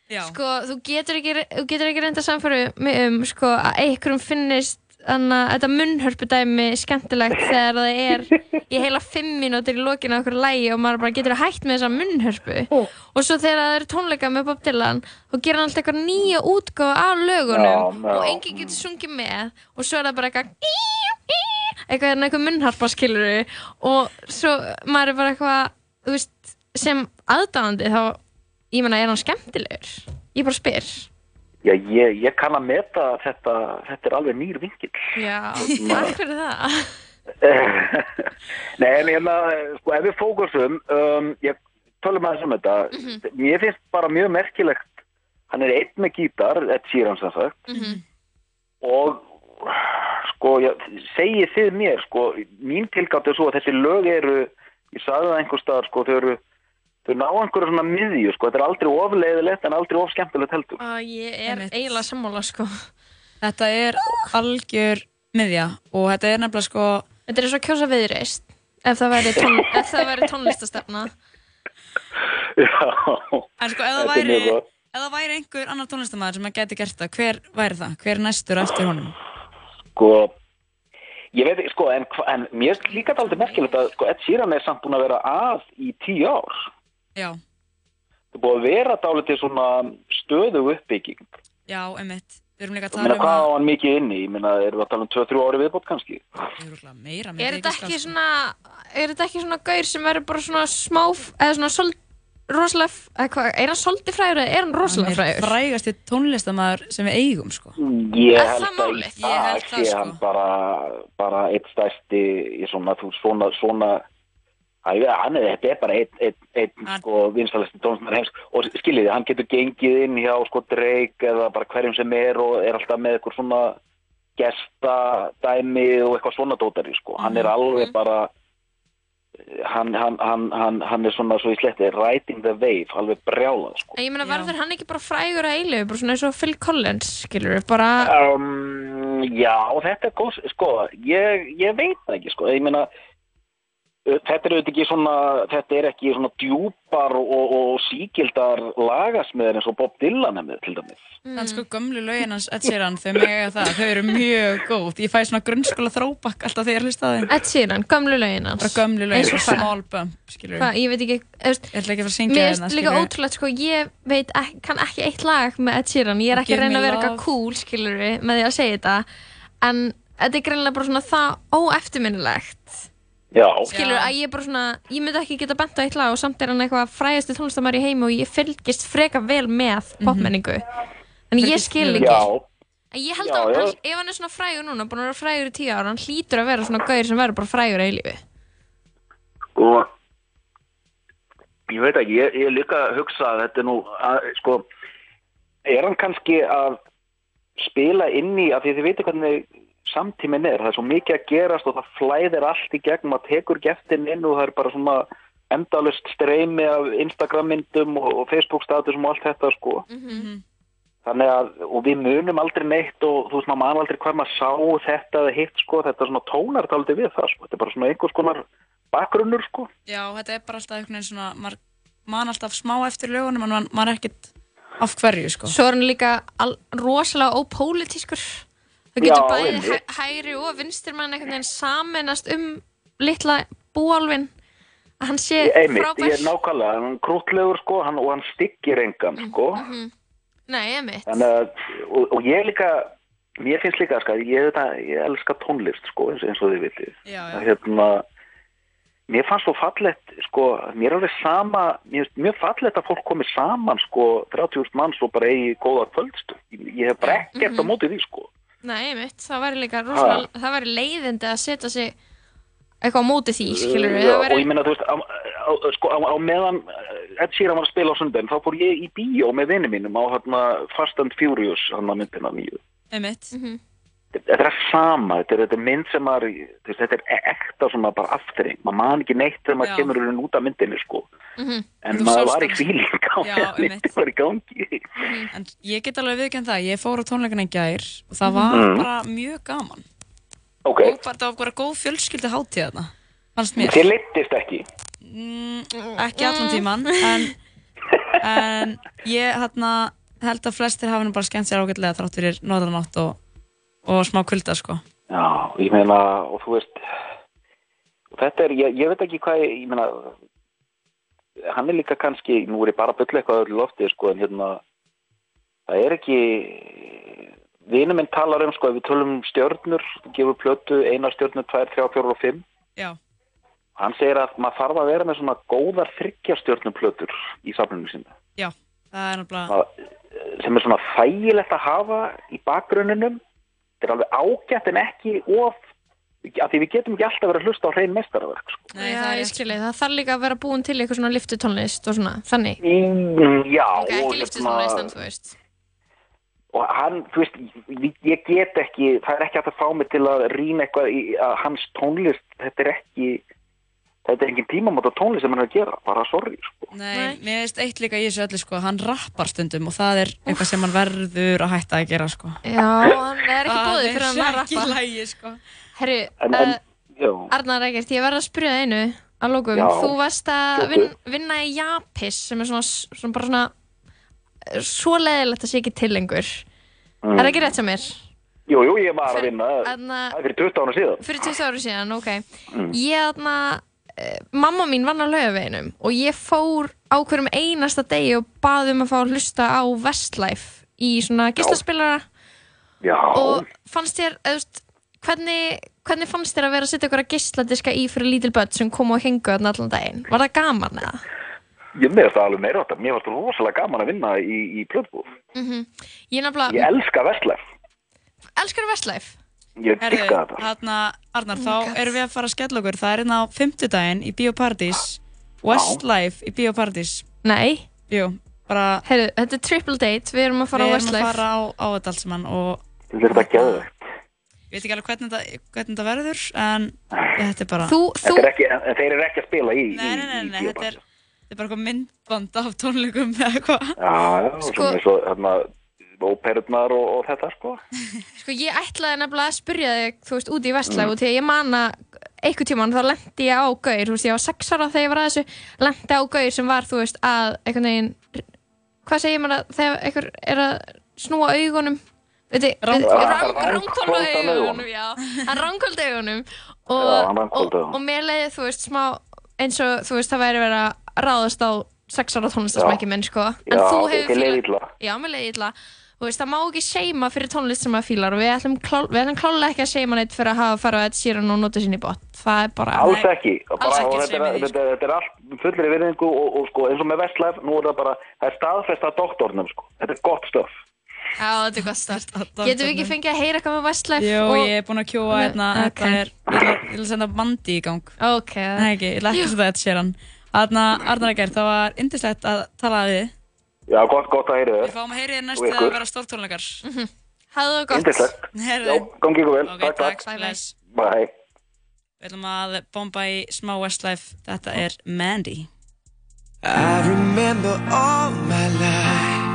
sko, þú getur ekki, þú getur ekki reynda samfæru mig um sko, að einhverjum finnist Þannig að þetta munnhörpudæmi skemmtilegt þegar það er í heila fimm mínútur í lokinu á okkur lægi og maður bara getur hægt með þessa munnhörpu. Og svo þegar það eru tónleika með Bob Dylan þá gerir hann alltaf eitthvað nýja útgáfa af lögunum Já, já. og enginn getur sungið með. Og svo er það bara eitthvað eitthvað, hérna, eitthvað munnharpa skiluru og svo maður er bara eitthvað veist, sem aðdáðandi þá, ég meina, er hann skemmtilegur? Ég bara spyr Já, ég, ég kann að meta þetta, þetta er alveg nýr vingill. Já, takk fyrir það. Nei, en hérna, sko, ef við fókusum, um, ég tölum aðeins um þetta, mér finnst bara mjög merkilegt, hann er einn með gítar, Ed Sheeran sem sagt, og sko, ég, segið þið mér, sko, mín tilgátt er svo að þessi lög eru, ég sagði það einhver staðar, sko, þau eru, þau ná einhverju svona miðju, sko, þetta er aldrei ofleiðilegt en aldrei of skemmtilegt heldur. að Ég er eiginlega sammála sko. Þetta er algjör miðja og þetta er nefnilega sko Þetta er og kjósa viðreist ef það væri, tón, ef það væri tónlistastefna Já, En sko ef það Þetta væri ef það væri einhver annar tónlistamæður sem að geti gert það, hver væri það? Hver er næstur eftir honum? sko ég veit, ekki, sko, en, en mér er líka aldrei merkilegt að sko, Ed Sheeran er samt búin að vera að í tíu ár Já, það búin að vera dálítið svona stöðu uppbygging. Já, einmitt. Við erum líka að tala um hvað á að hann mikið inni? Ég meina, erum við að tala um 2-3 ári viðbót kannski? Meira Er þetta ekki svona er þetta ekki svona gaur sem verður bara svona smá eða svona sol, rosalega eða hvað, er hann svolítið frægur eða er hann rosalega Hann er frægur? frægasti tónlistamæður sem við eigum sko. Ég held það að í Ég held dag það, sé sko. hann bara, bara eitt stærsti í svona, þú, svona, svona hann er, þetta er bara einn ein, ein, sko, vinstalæsti tónlistamæður heims og skiljiði, hann getur gengið inn hjá sko Drake eða bara hverjum sem er og er alltaf með eitthvað svona gesta dæmi og eitthvað svona dótari sko. hann Mhm. er alveg bara hann, hann, hann, hann, hann er svona svo í sletti riding the wave, alveg brjálað sko. Ég meina verður hann ekki bara frægur að eilu bara svona eins og Phil Collins skilur við bara Um, já, þetta er góð, sko, ég, ég veit ekki, sko, ég meina, uh, þetta er auðvitað ekki svona, þetta er ekki svona djúpar og, og, og síkildar lagasmiðar eins og Bob Dylan er með, til dæmis. En sko gömlu lögin hans Ed Sheeran, þau mega það, þau eru mjög góð. Ég fæ svona grunnskóla þróbakk alltaf þegar ég hlusta á þeim Ed Sheeran, gömlu lögin hans. Bara gömlu lögin, Eins og svona small bump, skilur Hvað, ég veit ekki Ég ætla ekki að fara að syngja Mér hérna, finnst líka ótrúlegt sko, ég veit ekki, kann ekki eitt lag með Ed Sheeran, ég er ekki að reyna að vera eitthvað cool, skilur er Já, skilur við, að ég bara svona, ég myndi ekki geta bent á eitt lag og samt er hann eitthvað frægasti tónlistamæður í heimi og ég fylgist freka vel með popmenningu. En ég Fylgist skil mjög ekki. Já, en ég held Já, að já. hann, ef hann er svona frægur núna, búin að vera frægur í tíu ára hann hlýtur að vera svona gaur sem verður bara frægur í lífi sko, ég veit ekki, ég, ég er líka að hugsa að þetta er nú, að, sko, er hann kannski að spila inn í, af því þið veitir hvernig samtíminn er, það er svo mikið að gerast og það flæðir allt í gegn, maður tekur geftin inn og það er bara svona endalust streymi af Instagram-myndum og, og Facebook-statusum og allt þetta, sko. Þannig að, og við munum aldrei neitt og þú veist, maður man aldrei hvað maður sá þetta eða hitt, sko, þetta er svona tónar aldrei við það, sko, þetta er bara svona einhvers konar bakgrunnur, sko. Já, þetta er bara alltaf einhvern veginn svona maður man alltaf smá eftir lögunum en man- maður er ekkert af hverju sko Svo er hann líka al, rosalega ópólitískur. Já, getur bæði hæ, hægri og vinstir mann einhvern veginn saminast um litla búalvin. Að hann sé Einmitt, frábær. ég er nákvæmlega, hann er krútlegur sko, hann, og hann styggir engan sko, Nei, einmitt. þannig að, og, og ég líka, mér finnst líka, sko, ég, þetta, ég elska tónlist sko, eins, eins og þið vitið, Já, já. hérna, mér fannst svo fallett, sko, mér er alveg sama, mér finnst mjög fallett að fólk komi saman, sko, 30.000 manns og bara eigi góða kvöldstu, ég, ég hef bara ekkert á móti því, sko. Nei, einmitt. Það væri líka rosalega, það væri leiðindi að setja sig eitthvað á móti því, skilur við. Já, Það og væri, ég meina, þú veist, á, á, sko, á, á meðan eh, Ed Sheeran var að spila á sundin, þá fór ég í bíó með vinni mínum á hérna Fast and Furious, hann að myndina nýju. Einmitt. Þetta er það sama, þetta er, þetta er mynd sem maður, þetta er e- ekta svona bara afturring, maður man ekki neitt þegar maður kemur út af myndinni sko Mhm. en Þú maður var í hana. fíling á einmitt. myndin var í gangi En ég get alveg viðkjönd það, ég fór á tónleikana í gær og það var Mhm. bara mjög gaman. ok, Og bara, það var bara góð fjölskyldi hátíð þarna, fannst mér. þér leittist ekki Mm, ekki allan tíman, en, en ég hérna, held að flestir hafa bara skemmt sér ágætlega þrátt fyrir norðanátt og, og smá kulda, sko. Já, ég meina, og þú veist, þetta er, ég, ég veit ekki hvað, ég, ég meina, hann er líka kannski, nú er ég bara að bylla eitthvað öll í lofti, sko, en hérna, það er ekki, vinur minn talar um, sko, ef við tölum um stjörnur, gefur plötu, eina stjörnur, tvær, þrjá, fjórar og fimm, Já. hann segir að maður þarf að vera með svona góðar þryggja stjörnuplötur í safninu sinna, Já, það er náttúrulega, sem er svona þægilegt að hafa í bakgrunninum, þetta er alveg ágætt en ekki of, af því við getum ekki alltaf verið að hlusta á hrein mestarverk, sko. Nei, það er ég skilji, það þarf líka að vera búin til eitthvað svona liftutónlist og svona, þannig. Mm, já, Ok, og, ekki liftutónlist, en þú veist. og hann, þú veist, ég, ég get ekki, það er ekki að fá mig til að rýna eitthvað í að hans tónlist, þetta er ekki, þetta er engin tímamóta tónlist sem hann er að gera, bara sorry, sko. nei, mér veist eitt líka í þessu öllu, sko, hann rappar stundum og það er eitthvað sem hann verður að hætta að gera, sko. Já, hann er ekki Það búið fyrir hann að er ekki rappa. lægi, sko. Herru, uh, Arnar Eggert, ég verð að spyrja það einu að lókum. Já. Þú varst að vin, vinna í Japis sem er svona, svona bara svona eh, svo leðilegt að sé ekki til lengur. Mm. Er það ekki rétt sem mér? jú, jú, ég var að vinna, það er fyrir 20 ára síðan. fyrir 20 ára síðan, ok. Mm. Ég þarna, mamma mín vann á laugaveginum og ég fór á hverjum einasta degi og baði um að fá að hlusta á Westlife í svona gislaspilara Já, og fannst þér, veist, hvernig, hvernig fannst þér að vera að setja ykkur að gisladiska í fyrir lítil börn sem kom og hengu þarna allan daginn? Var það gaman eða? ég meðast það alveg meira á þetta, mér varst rosalega gaman að vinna í, í plötbúð. Mm Ég nefnilega, Ég elska Vestlef, elskar Westlife ég dykka þetta. hérna, Arnar, Oh þá God. erum við að fara að skella okkur. Það er hérna á fimmtudaginn í Bíóparadís, Westlife í Bíóparadís. Nei, Jú, bara, heyrðu, þetta er triple date, við erum að fara við á erum að Westlife fara á, á þetta allt saman og Þetta er þetta geðvegt. ég veit ekki alveg hvernig þetta, hvernig þetta verður, en þetta er bara... Þú, þú, Þetta er ekki, þeir eru ekki að spila í, Nei, nei, nei, í, nei, í þetta er, þetta er bara eitthvað myndband af tónleikum eða eitthvað. Já, já, Sko- sko, svona eins og hérna, óperurnar og, og þetta, sko. sko ég ætlaði nefnilega að spyrja þig, þú veist, úti í Westlife Mm. að ég man að einhvern tímann þá lendi ég á gaur, þú veist, ég var sex ára þegar ég var að þessu, lendi á gaur sem var, þú veist, að einhvern veginn, hvað segir maður að þegar einhver er að snúa augunum, rangkólda augunum, já, hann rangkólda augunum og, mér leiði, þú veist, smá eins og, þú veist, það væri verið að ráðast á sex ára tónlistasmækki minn, sko, en Já, þú hefur fílað-. Já, mér leiði illa veist, það má ekki seima fyrir tónlist sem maður fílar og við ætlum, klá, við ætlum klálega ekki að seima neitt fyrir að hafa farið að þetta síðan og nota sinni í bot það er bara Alls ekki. Og alls bara, ekki þetta, er, í, þetta, er- þetta er allt fullir virðingu og, og sko, eins og með Vestlef, nú er það bara, það er staðfest að doktornum, sko. Þetta er gott stöf. Já, þetta er gott start Þetta- Getum við ekki fengið að heyra eitthvað með Westlife Jú, og... ég er búin að kjóa hérna, Ok. þetta er, ég að senda bandi í gang. Ok, Nei ekki, ég ætla ekki að þetta sér hann. Þarna, Arnar Eggert, það var indislegt að tala við þið. Já, gott, gott að heyri Við þér. fáum að heyri þér næst það vera stórtónleikar. hafðu það gott Indislegt. Herðu. Já, gangi ykkur vel. Ok, takk, takk. takk. Bless. Bye. Við ætlum að bomba í smá Westlife. Þetta er Mandy. I remember all my life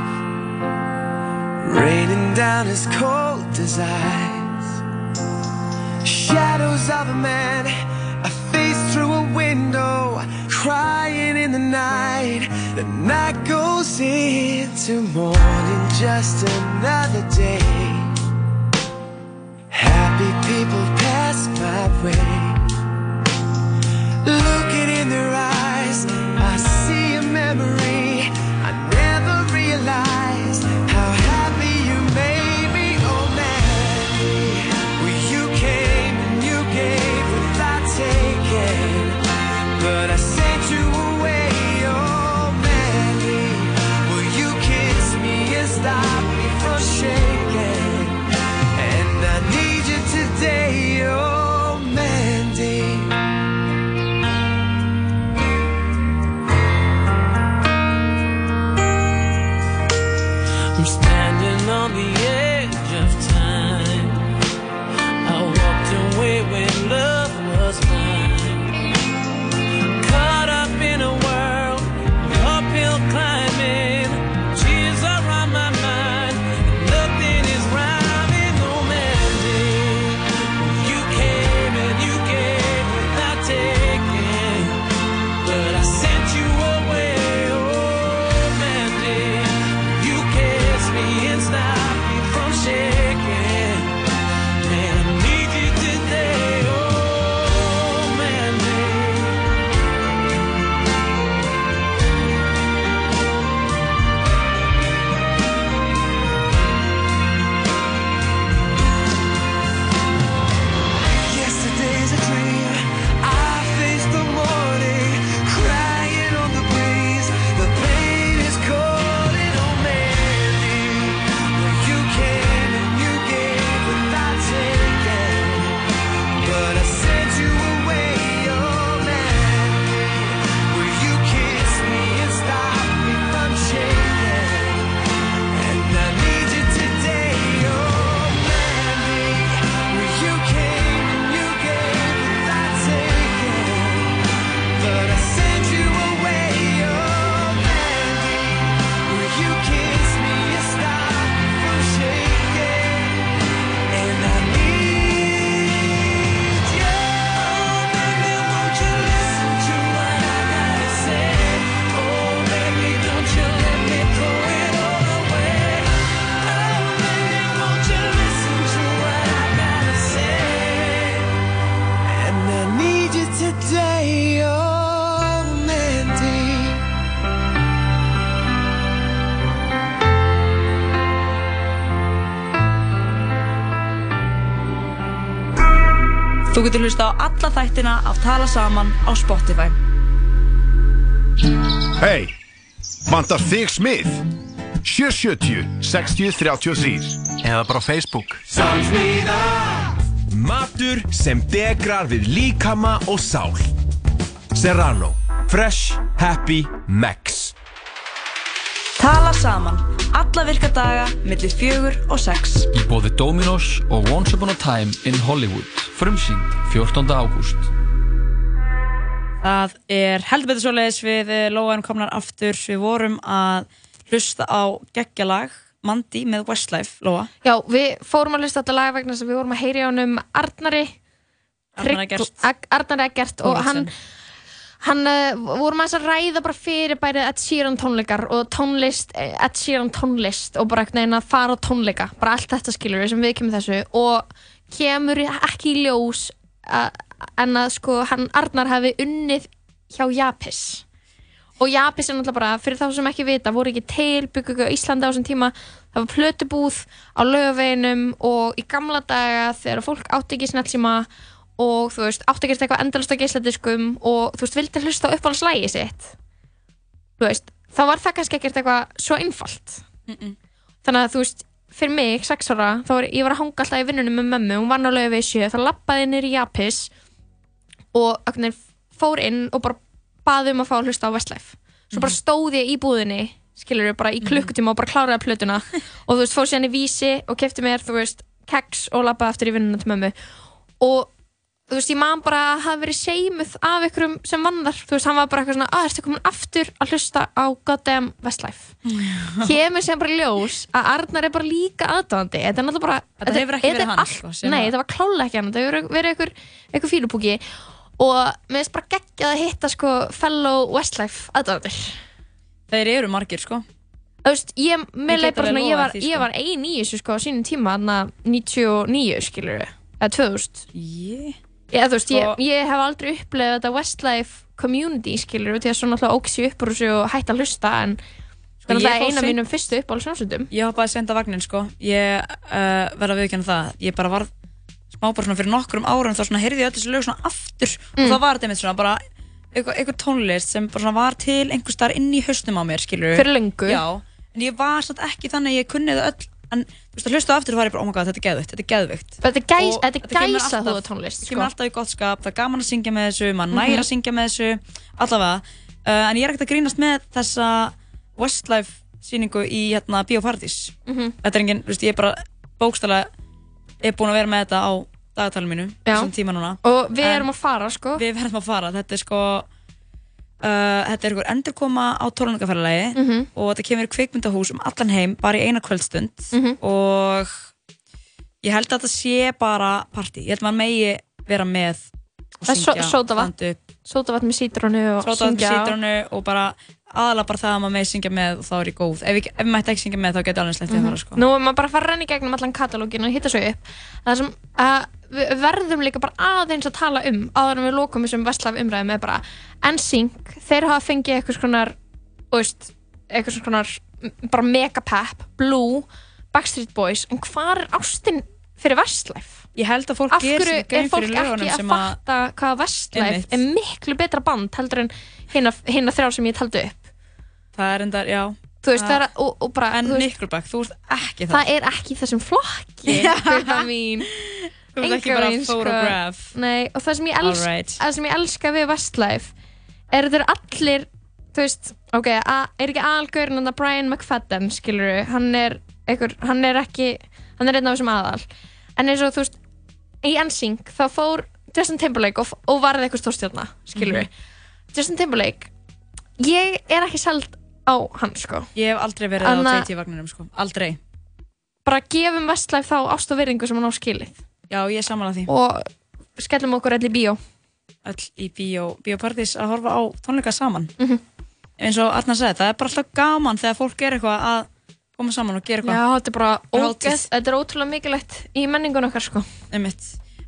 raining down as cold as ice. Shadows of a man, a face through a window, crying in the night. The night goes into morning, just another day. Happy people pass my way. Looking in their eyes, I see a memory. Þættina af Tala Saman á Spotify. Hei, vantar þig smið? 770 60 33 Eða bara Facebook Samsmiða Matur sem degrar við líkama og sál Serrano Fresh, Happy, Max Tala Saman. Alla virka daga, millir fjögur og sex. Í bóði Dominos og Once Upon a Time in Hollywood Frumsýnd 14. ágúst Það er heldur betur svoleiðis við eh, Lóa erum komnar aftur. Við vorum að hlusta á geggjalag Mandi með Westlife, Lóa. Já, við fórum að hlusta á þetta lag vegna þess að við vorum að heyri á honum Arnari Arnar Eggert. Arnar Eggert og hann, hann uh, vorum aðeins að ræða bara fyrir bæri Ed Sheeran tónleikar og tónlist, eh, Ed Sheeran tónlist og bara einhvern veginn að fara á tónleika bara allt þetta skilur við sem við kemur þessu og kemur ekki í ljós en að sko hann Arnar hafi unnið hjá Japis. Og Japis er náttúrulega bara, fyrir þá sem ekki vita voru ekki til byggjum á Íslandi á þessum tíma. Það var plötubúð á lögaveginum og í gamla daga þegar fólk átti ekki snellsíma og þú veist, átti ekki eitthvað endalust á geisladiskum og þú veist, vildi hlusta á uppáhaldslægi sitt. Þú veist, þá var það kannski ekkert eitthvað svo einfalt. Þannig að þú veist, fyrir mig, sex ára þá var ég var að hanga alltaf í vinnunum með mömmu hún vann á lögu við sjö, þá lappaði nýr í Japis og akkur, fór inn og bara baði um að fá að hlusta á Westlife. Svo bara stóð ég í búðinni skilur bara í klukkutíma og bara kláraði plötuna. Og þú veist, fór síðan í vísi og kefti mér, þú veist, keks og lappaði aftur í vinnuna til mömmu. Og þú veist, ég man bara að hafa verið seimuð af ykkurum sem vann þar. Þú veist, hann var bara eitthvað svona, að ertu komin aftur að hlusta á goddamn Westlife? Kemur sem bara ljós að Arnar er bara líka aðdáðandi þetta er náttúrulega bara Þetta hefur ekki þetta verið er hann, allt- sko, nei, að- þetta var klálega ekki hann, þetta hefur verið einhver, einhver fílupúki. Og mér finnst bara geggjað að hitta sko fellow Westlife aðdáðandir Þeir eru margir, sko. Þú veist, ég, bara svona, ég var, sko. var ein í þessu sko á sínum tíma, þarna 99 skilur við, eða 2000 Yeah. Já, veist, ég, ég hef aldrei upplegað þetta Westlife community skilur því að svo náttúrulega óks ég upp úr þessu og hætti að hlusta en það er Sko, náttúrulega fór eina af mínum fyrstu uppáhaldsjónsundum Ég hoppaði senda vagnin sko. Ég uh, verða að viðkjanna það. Ég bara var smá bara svona fyrir nokkrum árum þá svona heyrði ég öll þessu lög svona aftur. Mm. og þá var þetta einmitt svona bara eitthvað, eitthvað tónlist sem bara svona var til einhver starf inn í haustum á mér skilur Fyrir löngu. Já, en ég var samt ekki þannig að ég kunni það öll en þú veist að hlusta aftur og ég bara oh my god þetta er geðvikt, þetta er geðvikt Þetta er gæs- Og þetta er kemur alltaf- þú tónlist, Þetta kemur sko. alltaf í gott skap, það er gaman að syngja með þessu maður Mhm. næra að syngja með þessu allavega, uh, en ég er ekkert að grínast með þessa Westlife síningu í hérna Bíóparadís Mhm. þetta er engin, þú veist, ég er bara bókstælega er búin að vera með þetta á dagatalum mínu Já. þessum tíma núna Og við En erum að fara, sko. Við verðum að fara, þetta er sko uh, Þetta er einhver endurkoma á tólungaferðalagi Mhm. og þetta kemur kvikmyndahús um allan heim bara í eina kvöldstund. Mhm. og ég held að þetta sé bara partí, ég held að maður megi vera með og syngja, upp. Sótavatn með sítrónu og Sótavatn með sítrónu og bara aðalega bara það að maður megi syngja með og þá er ég góð. Ef, ég, ef maður ætti ekki syngja með þá getur alveg sleppið að fara sko. Nú er maður bara að fara að renna í gegnum allan katalógin og hitta svo upp. Það sem að við verðum líka bara aðeins að tala um áður en við lókum þessum vestlaf umræðum er bara NSYNC, þeir hafa fengið eitthvað veist, eitthvað skonar bara megapep, Blue Backstreet Boys, en hvar er ástin fyrir Westlife? Ég held að fólk Af geri hverju sér er grein fólk fyrir lögunum ekki að sem að- fatta hvað Einmitt. er miklu betra band heldur en hina, hina þrjá sem ég taldi upp? Það er endar, já. Veist, er, og, og bara, En veist, Nickelback, þú ert ekki það það er ekki þessum flokki Þú ert ekki bara sko. photograph. Nei, og það sem ég elska Alright. það sem ég elska við Westlife er að þeir allir þú veist, ok, a, er ekki algaurin en það Brian McFadden, skilur hann er, einhver, hann er ekki hann er einn af þessum aðal. En eins og þú veist, í NSYNC þá fór Justin Timberlake og, og varði eitthvað stórstjárna, skilur Mhm. Justin Timberlake ég er ekki seld á hann, sko. Ég hef aldrei verið Anna- á JT-vagninum sko, aldrei. Bara gefum Westlife þá ást og virðingu sem hann á skilið Já, ég er samanlega því og skellum okkur í bíó Öll í bíó, bíópartís að horfa á tónleika saman Mhm. eins og Arna sagði, það er bara alltaf gaman þegar fólk er eitthvað að koma saman og gera eitthvað Já, þetta er bara ógeð, þetta er ótrúlega mikilvægt í menningun okkar sko. Einmitt.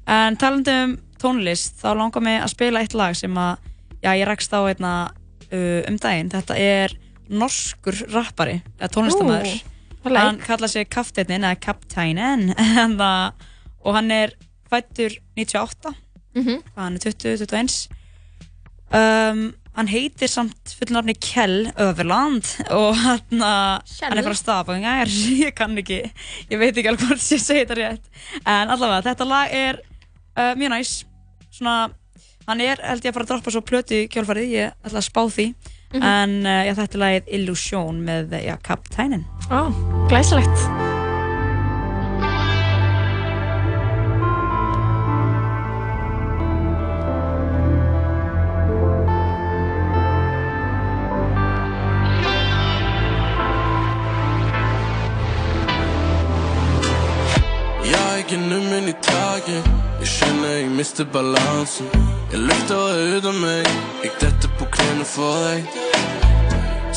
En talandi um tónlist, þá langar mig að spila eitt lag sem að, já, ég rekst á einna uh, um daginn. Þetta er norskur rappari, eða tónlistamæður. Hann kallar sig Kafteinin, eða Kapteinen, en það, og hann er fættur 98, Mhm. hvað hann er 20-21. Um, hann heitir samt fullnafni Kjell Överland og hann, Kjell? hann er frá Stavanger, ég kann ekki, ég veit ekki alveg hvort ég segi þetta rétt. En allavega, þetta lag er uh, mjög næs, svona, hann er held ég að fara að droppa svo plötu í kjálfarið, ég ætla að spá því. Mhm. En uh, já, þetta er lagið Illusion með já, Kapteinin. Ó, glæsilegt mister balansen Jeg løfter ut meg Jeg detter på knærne for deg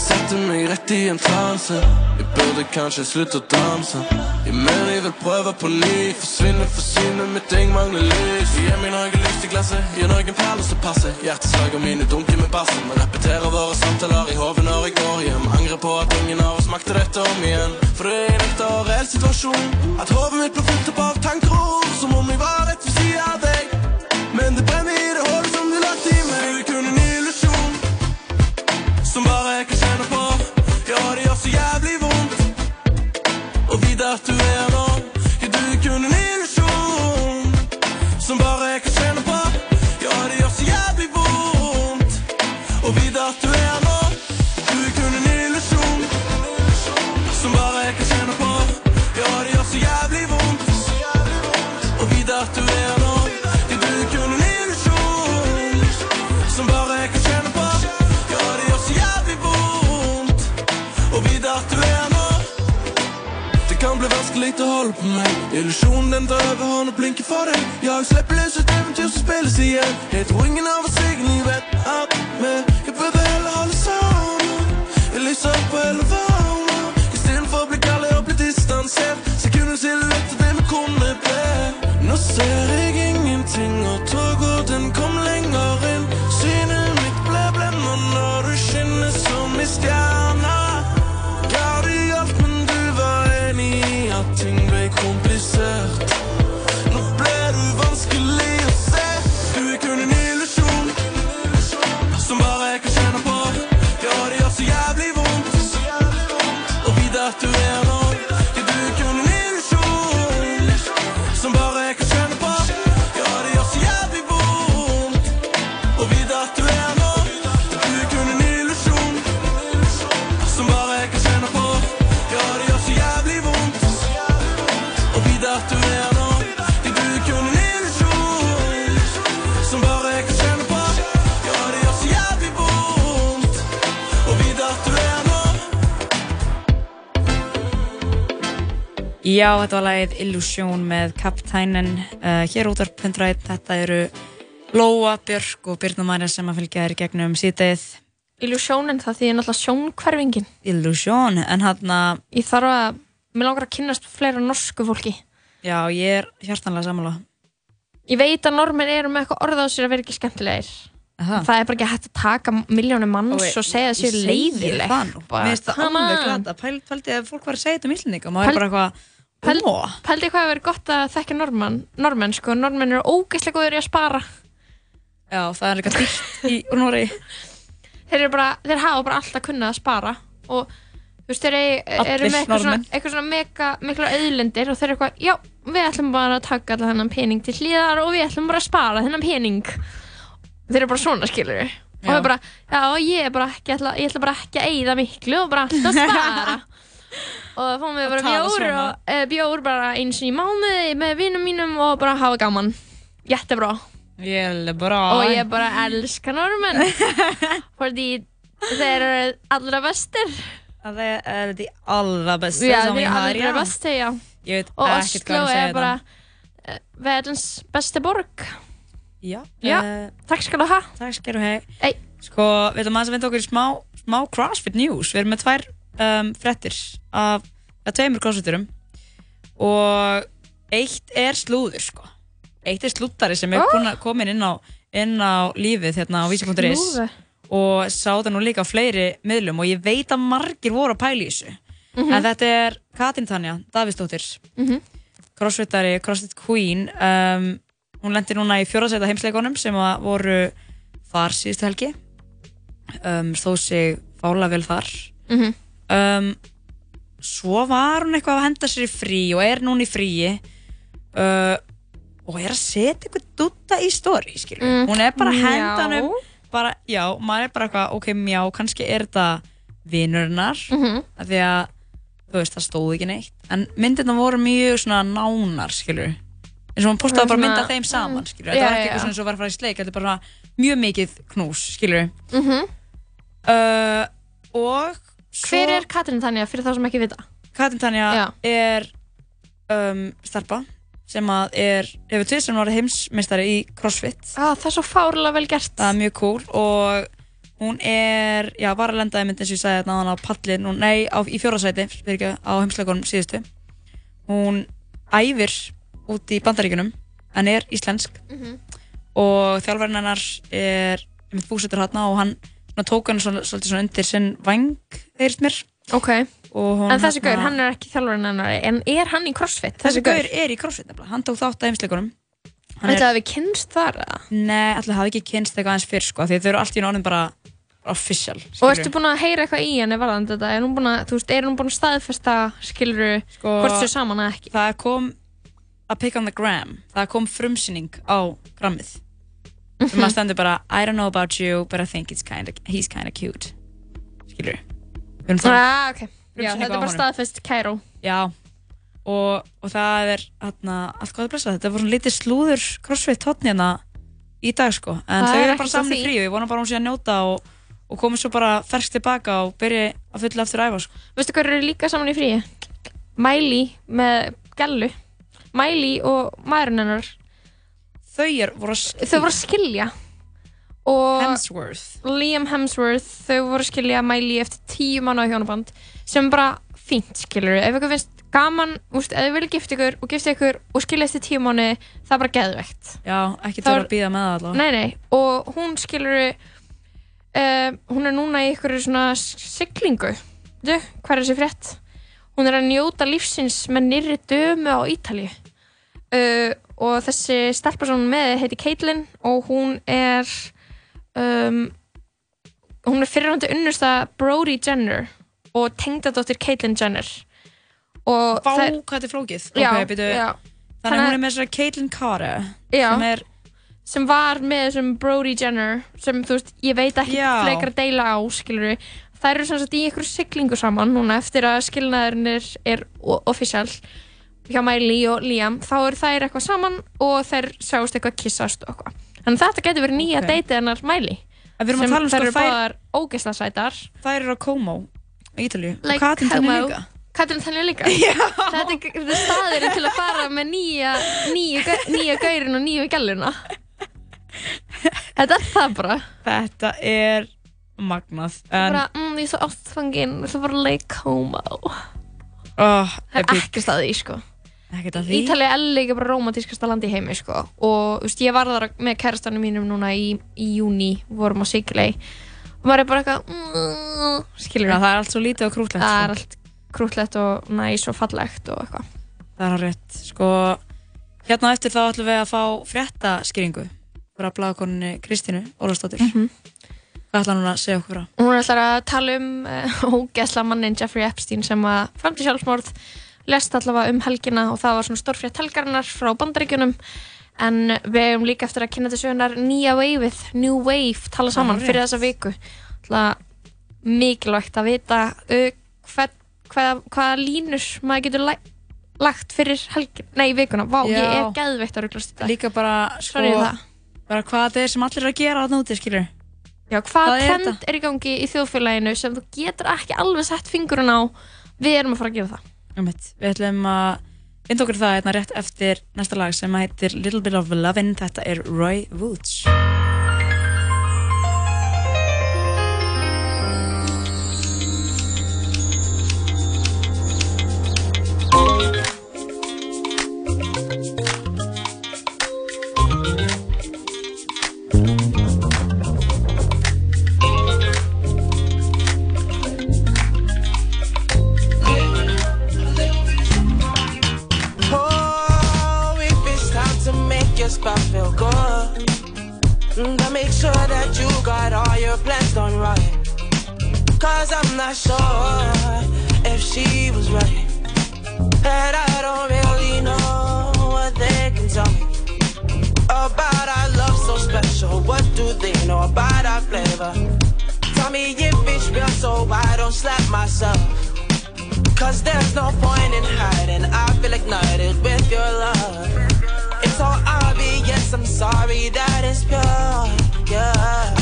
Setter meg rett i en transe. Jeg burde kanskje slutte å danse. Jeg mener jeg vil prøve på ny Forsvinne, synet mitt jeg mangler lys. Gi meg noe lyst i glasset Gi noen perler som passer. Hjerteslagene mine dunker med bassen Men repeterer våre samtaler i hodet når jeg går hjem. Angrer på at ingen av oss makter dette om igjen. For det er en ekte og reell situasjon At hovedet mitt blir fullt opp av tanker og ord Som om jeg var rett ved siden av deg. Men det brenner i det hålet partout vanskelig å holde på meg Illusjonen den drar over hånd og blinker for deg Ja, jeg slipper løs et eventyr som spilles igjen Jeg tror ingen av oss egentlig vet at vi Jeg burde Já, þetta var lagið Illusion með Kaptænin uh, hér út af Pundrætt, þetta eru Lóa, Björk og Birna Marja sem að fylgja þér gegnum síðdeið Illusionin það því er náttúrulega sjónkverfingin Illusion, en hann að Ég þarf að, mér langar að kynnast fleira norsku fólki. Já, ég er hjartanlega sammála. Ég veit að normin eru með eitthvað orða á sér að vera ekki skemmtilegir. Aha. Það er bara ekki hægt að taka miljónum manns Og og segja þessi ég segi leiðileg það nú. Mér finnst það alveg on. glata Pæl- Pældi að fólk var að segja þetta um Íslandinga Maður Pæl- er bara eitthvað Pæl- Pældi hvað að vera gott að þekka normann Normenn sko, normenn eru ógeðslega góður í að spara. Já, það er líka dýrt í Nóri Þeir eru bara, þeir hafa bara alltaf kunnað að spara og þú veist, þeir eru með eitthvað svona, eitthvað svona mega, mikla auðlindir og þeir eru eitthvað, já, við ætlum bara að taka allan þennan pening til hlýðar og við ætlum bara að spara þennan pening. Þeir eru bara svona skilur og Já. það er bara, já, ég er bara ekki ætla, ég ætla bara ekki að eyða miklu og bara alltaf að spara og það fáum við bara tala bjór og, e, bjór bara eins og í mánuði með vinnum mínum og bara hafa gaman. Jättebra Ég er bra. Og ég bara elska normenn fordi þeir eru allra bestir. Það er de allra vi eru har allra ja. Jag vet och ekkert Oslo hvað ég segja bara þetta eh, världens bästa borg. Já, Ja. eh, tack ska du ha. Takk skal þú hei. Sko, við ætlum aðeins að vinda okkur í smá, smá CrossFit News. Við erum með tvær um, frettir af, af tveimur CrossFiturum og eitt er slúður sko Eitt er slúttari sem er Oh. komin inn á, inn á lífið hérna á vísi.is og sá það nú líka á fleiri miðlum og ég veit að margir voru að pæla í þessu Mhm. en þetta er Katrin Tanja Davíðsdóttir Mhm. crossfitari, crossfit queen um, hún lendi núna í fjórðarsæta heimsleikunum sem voru þar síðustu helgi um, stóð sig fála vel þar Mhm. Um, svo var hún eitthvað að henda sér í frí og er núna í fríi uh, og er að setja eitthvað dutta í skilur Mm, hún er bara að henda hann bara, já, maður er bara eitthvað, ok, mjá kannski er þetta vinurinnar Mhm. af því að þú veist, það stóð ekki neitt. En myndirna voru mjög svona nánar skilur eins og hún postaði bara mynda þeim saman skilur Já, þetta var ekki eitthvað og var að fara í sleik þetta er bara mjög mikið knús skilur Mhm. uh, og hver er Katrin Tanja fyrir þá sem ekki vita? Katrin Tanja Já. er um, starpa sem að er, hefur til sem var heimsmeistari í CrossFit. Ah, það er svo fárlega vel gert. Það er mjög cool og hún er, já, var að lenda í mynd eins og ég sagði þetta á pallin, hún, nei, á, í fjórðasæti fyrir ekki, á heimsleikunum síðustu. Hún æfir út í bandaríkunum en er íslensk. Mhm. og þjálfarinn hennar er mitt búsettur hérna og hann svona, tók hann svona, svolítið svona undir sinn vang þeirist mér ok, og en þessi gaur, hann er ekki þjálfurinn hennar en er hann í crossfit? þessi gaur er í crossfit nefnilega, hann tók þátt að heimsleikunum Ætlaði að við kynst þar eða? Nei, allir hafi ekki kynst eitthvað aðeins fyrr sko, því þau eru allt í náttúrulega bara official, Og skilurðu. ertu búin að heyra eitthvað í henni varðan þetta? Er hún búin að, þú veist, er hún búin að staðfesta, skilur Sko- hvort þau saman eða ekki? Það kom að pick on the gram, það kom frumsýning á grammið sem að stendur bara I don't know about you, but I think kinda, he's kinda cute skilur við það Ah, ok. Já, þetta er bara staðfest Kæró. Já, og, og það er hérna, allt gott að blessa, þetta var svona lítið slúður crossfit hotn hérna í dag sko, en Það þau er eru ekkert bara saman í frí og ég vona bara hún sé að njóta og, og komið svo bara fersk tilbaka og byrja að fylla eftir að æfa sko. Veistu hvað eru líka saman í fríi? Miley með Gellu. Miley og maðurinn hennar. Þau er, voru að skilja. Þau voru að skilja. Og Hemsworth. Liam Hemsworth, þau voru að skilja Miley eftir tíu mánu á hjónaband sem bara fínt, skilur Ef ykkur finnst gaman, úst, ef þið viljið gifta ykkur og gifta ykkur og skilja eftir tíu mánu, það er bara geðveikt. Já, ekki þurfa að býða með það allavega. Nei, nei, og hún skilur uh, hún er núna í ykkur svona siglingu Þú, hvað er þessi frétt? Hún er að njóta lífsins með nýrri dömu á Ítalíu uh, og þessi stelpa sem hún með heiti Caitlin og hún er um, hún er fyrirhandi unnusta Brody Jenner og tengdadóttir Caitlyn Jenner og Vá, það- hvað þetta er flókið. Já, Ok, byrju. já. Þannig að að- hún er með svona Caitlyn Carter Já. sem er sem var með þessum Brody Jenner sem þú veist, ég veit ekki fleikar að deila á, skilur við þær eru sem sagt í ykkur siglingu saman núna eftir að skilnaðurinn er, er o- official hjá Miley og Liam þá eru þær eitthvað saman og þær sjáist eitthvað kissast og eitthvað. Þannig þetta getur verið nýja Ok. okay. deytið hennar Miley En við erum að sem tala um, þær sko, eru báðar ógeðslega sætar. Þær eru á Como í Ítalíu. Like og Katrin Como. þannig líka. Katrin Tanja líka. Þetta er, þetta er staðurinn til að fara með nýja nýja, nýja gaurin og nýju gæluna þetta er það bara. Þetta er magnað bara, mm, ég er svo ástfangin þú bara leik homo oh, það er ekki staði sko Ekkert að því Ítalið er líka bara romantískasta land í heimi sko. og veist, ég var þar með kærastanum mínum núna í, í júni, vorum á Sigley og maður er bara eitthvað mm, skilur Já, það er allt svo lítið og krútlegt það sko. er allt krútlegt og næs og fallegt og eitthvað Það er á rétt Sko, hérna á eftir þá ætlum við að fá fréttaskýringu frá bláðakoninni Kristínu Ólafsdóttir Mhm. Hvað ætla hún að segja okkur frá? Hún ætlar að tala um uh, ógeðsla mannin Jeffrey Epstein sem að framti sjálfsmorð lest allavega um helgina og það var svona stórfrétt helgarinnar frá bandaríkjunum en við hefum líka eftir að kynna til sögunar nýja waveið, New Wave tala saman Alright. fyrir þessa viku mikilvægt að vita uh, hvað, hvað, hvaða línur maður getur læ- lagt fyrir helgin, nei vikuna, vá, ég Já. er geðveikt að rugglast þetta Líka bara, sko, um bara hvað þetta er sem allir eru að gera þarna úti, skilur Já, hvað, Hvað er trend þetta? er í gangi í þjóðfélaginu sem þú getur ekki alveg sett fingurinn á við erum að fara að gera það. Við ætlum að finna okkur það hérna rétt eftir næsta lag sem heitir Little Bit of Lovin' Þetta er Roy Woods Cause I'm not sure if she was right. And I don't really know what they can tell me about our love so special. What do they know about our flavor? Tell me if it's real, so I don't slap myself. Cause there's no point in hiding. I feel ignited with your love. It's so obvious, I'm sorry that it's pure. Yeah.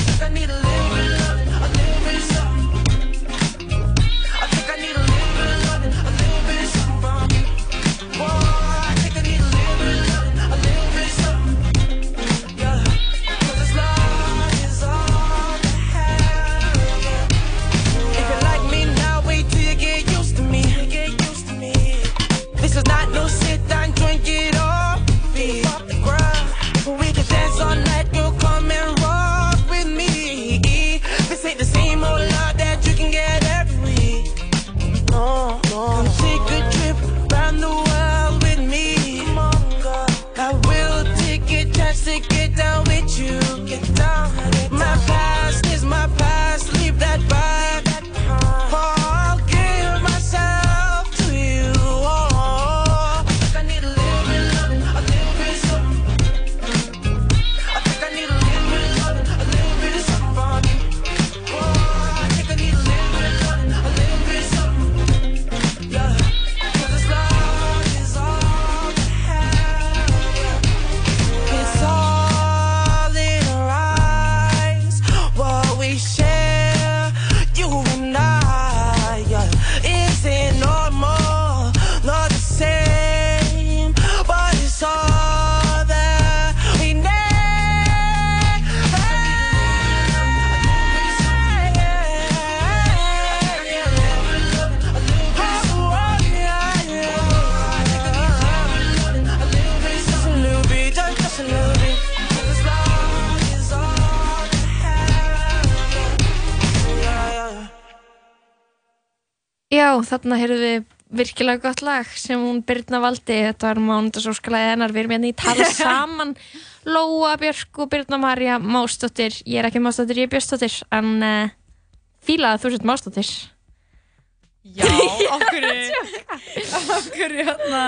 Þarna heyrðum við virkilega gott lag sem hún Birna valdi. Þetta var mánundasóskalega hennar. Við erum hérna í tala saman. Lóa Björk og Birna Marja Másdóttir. Ég er ekki Másdóttir, ég er Björnsdóttir. En uh, fílaði þú sett Másdóttir. Já, okkur okkur hérna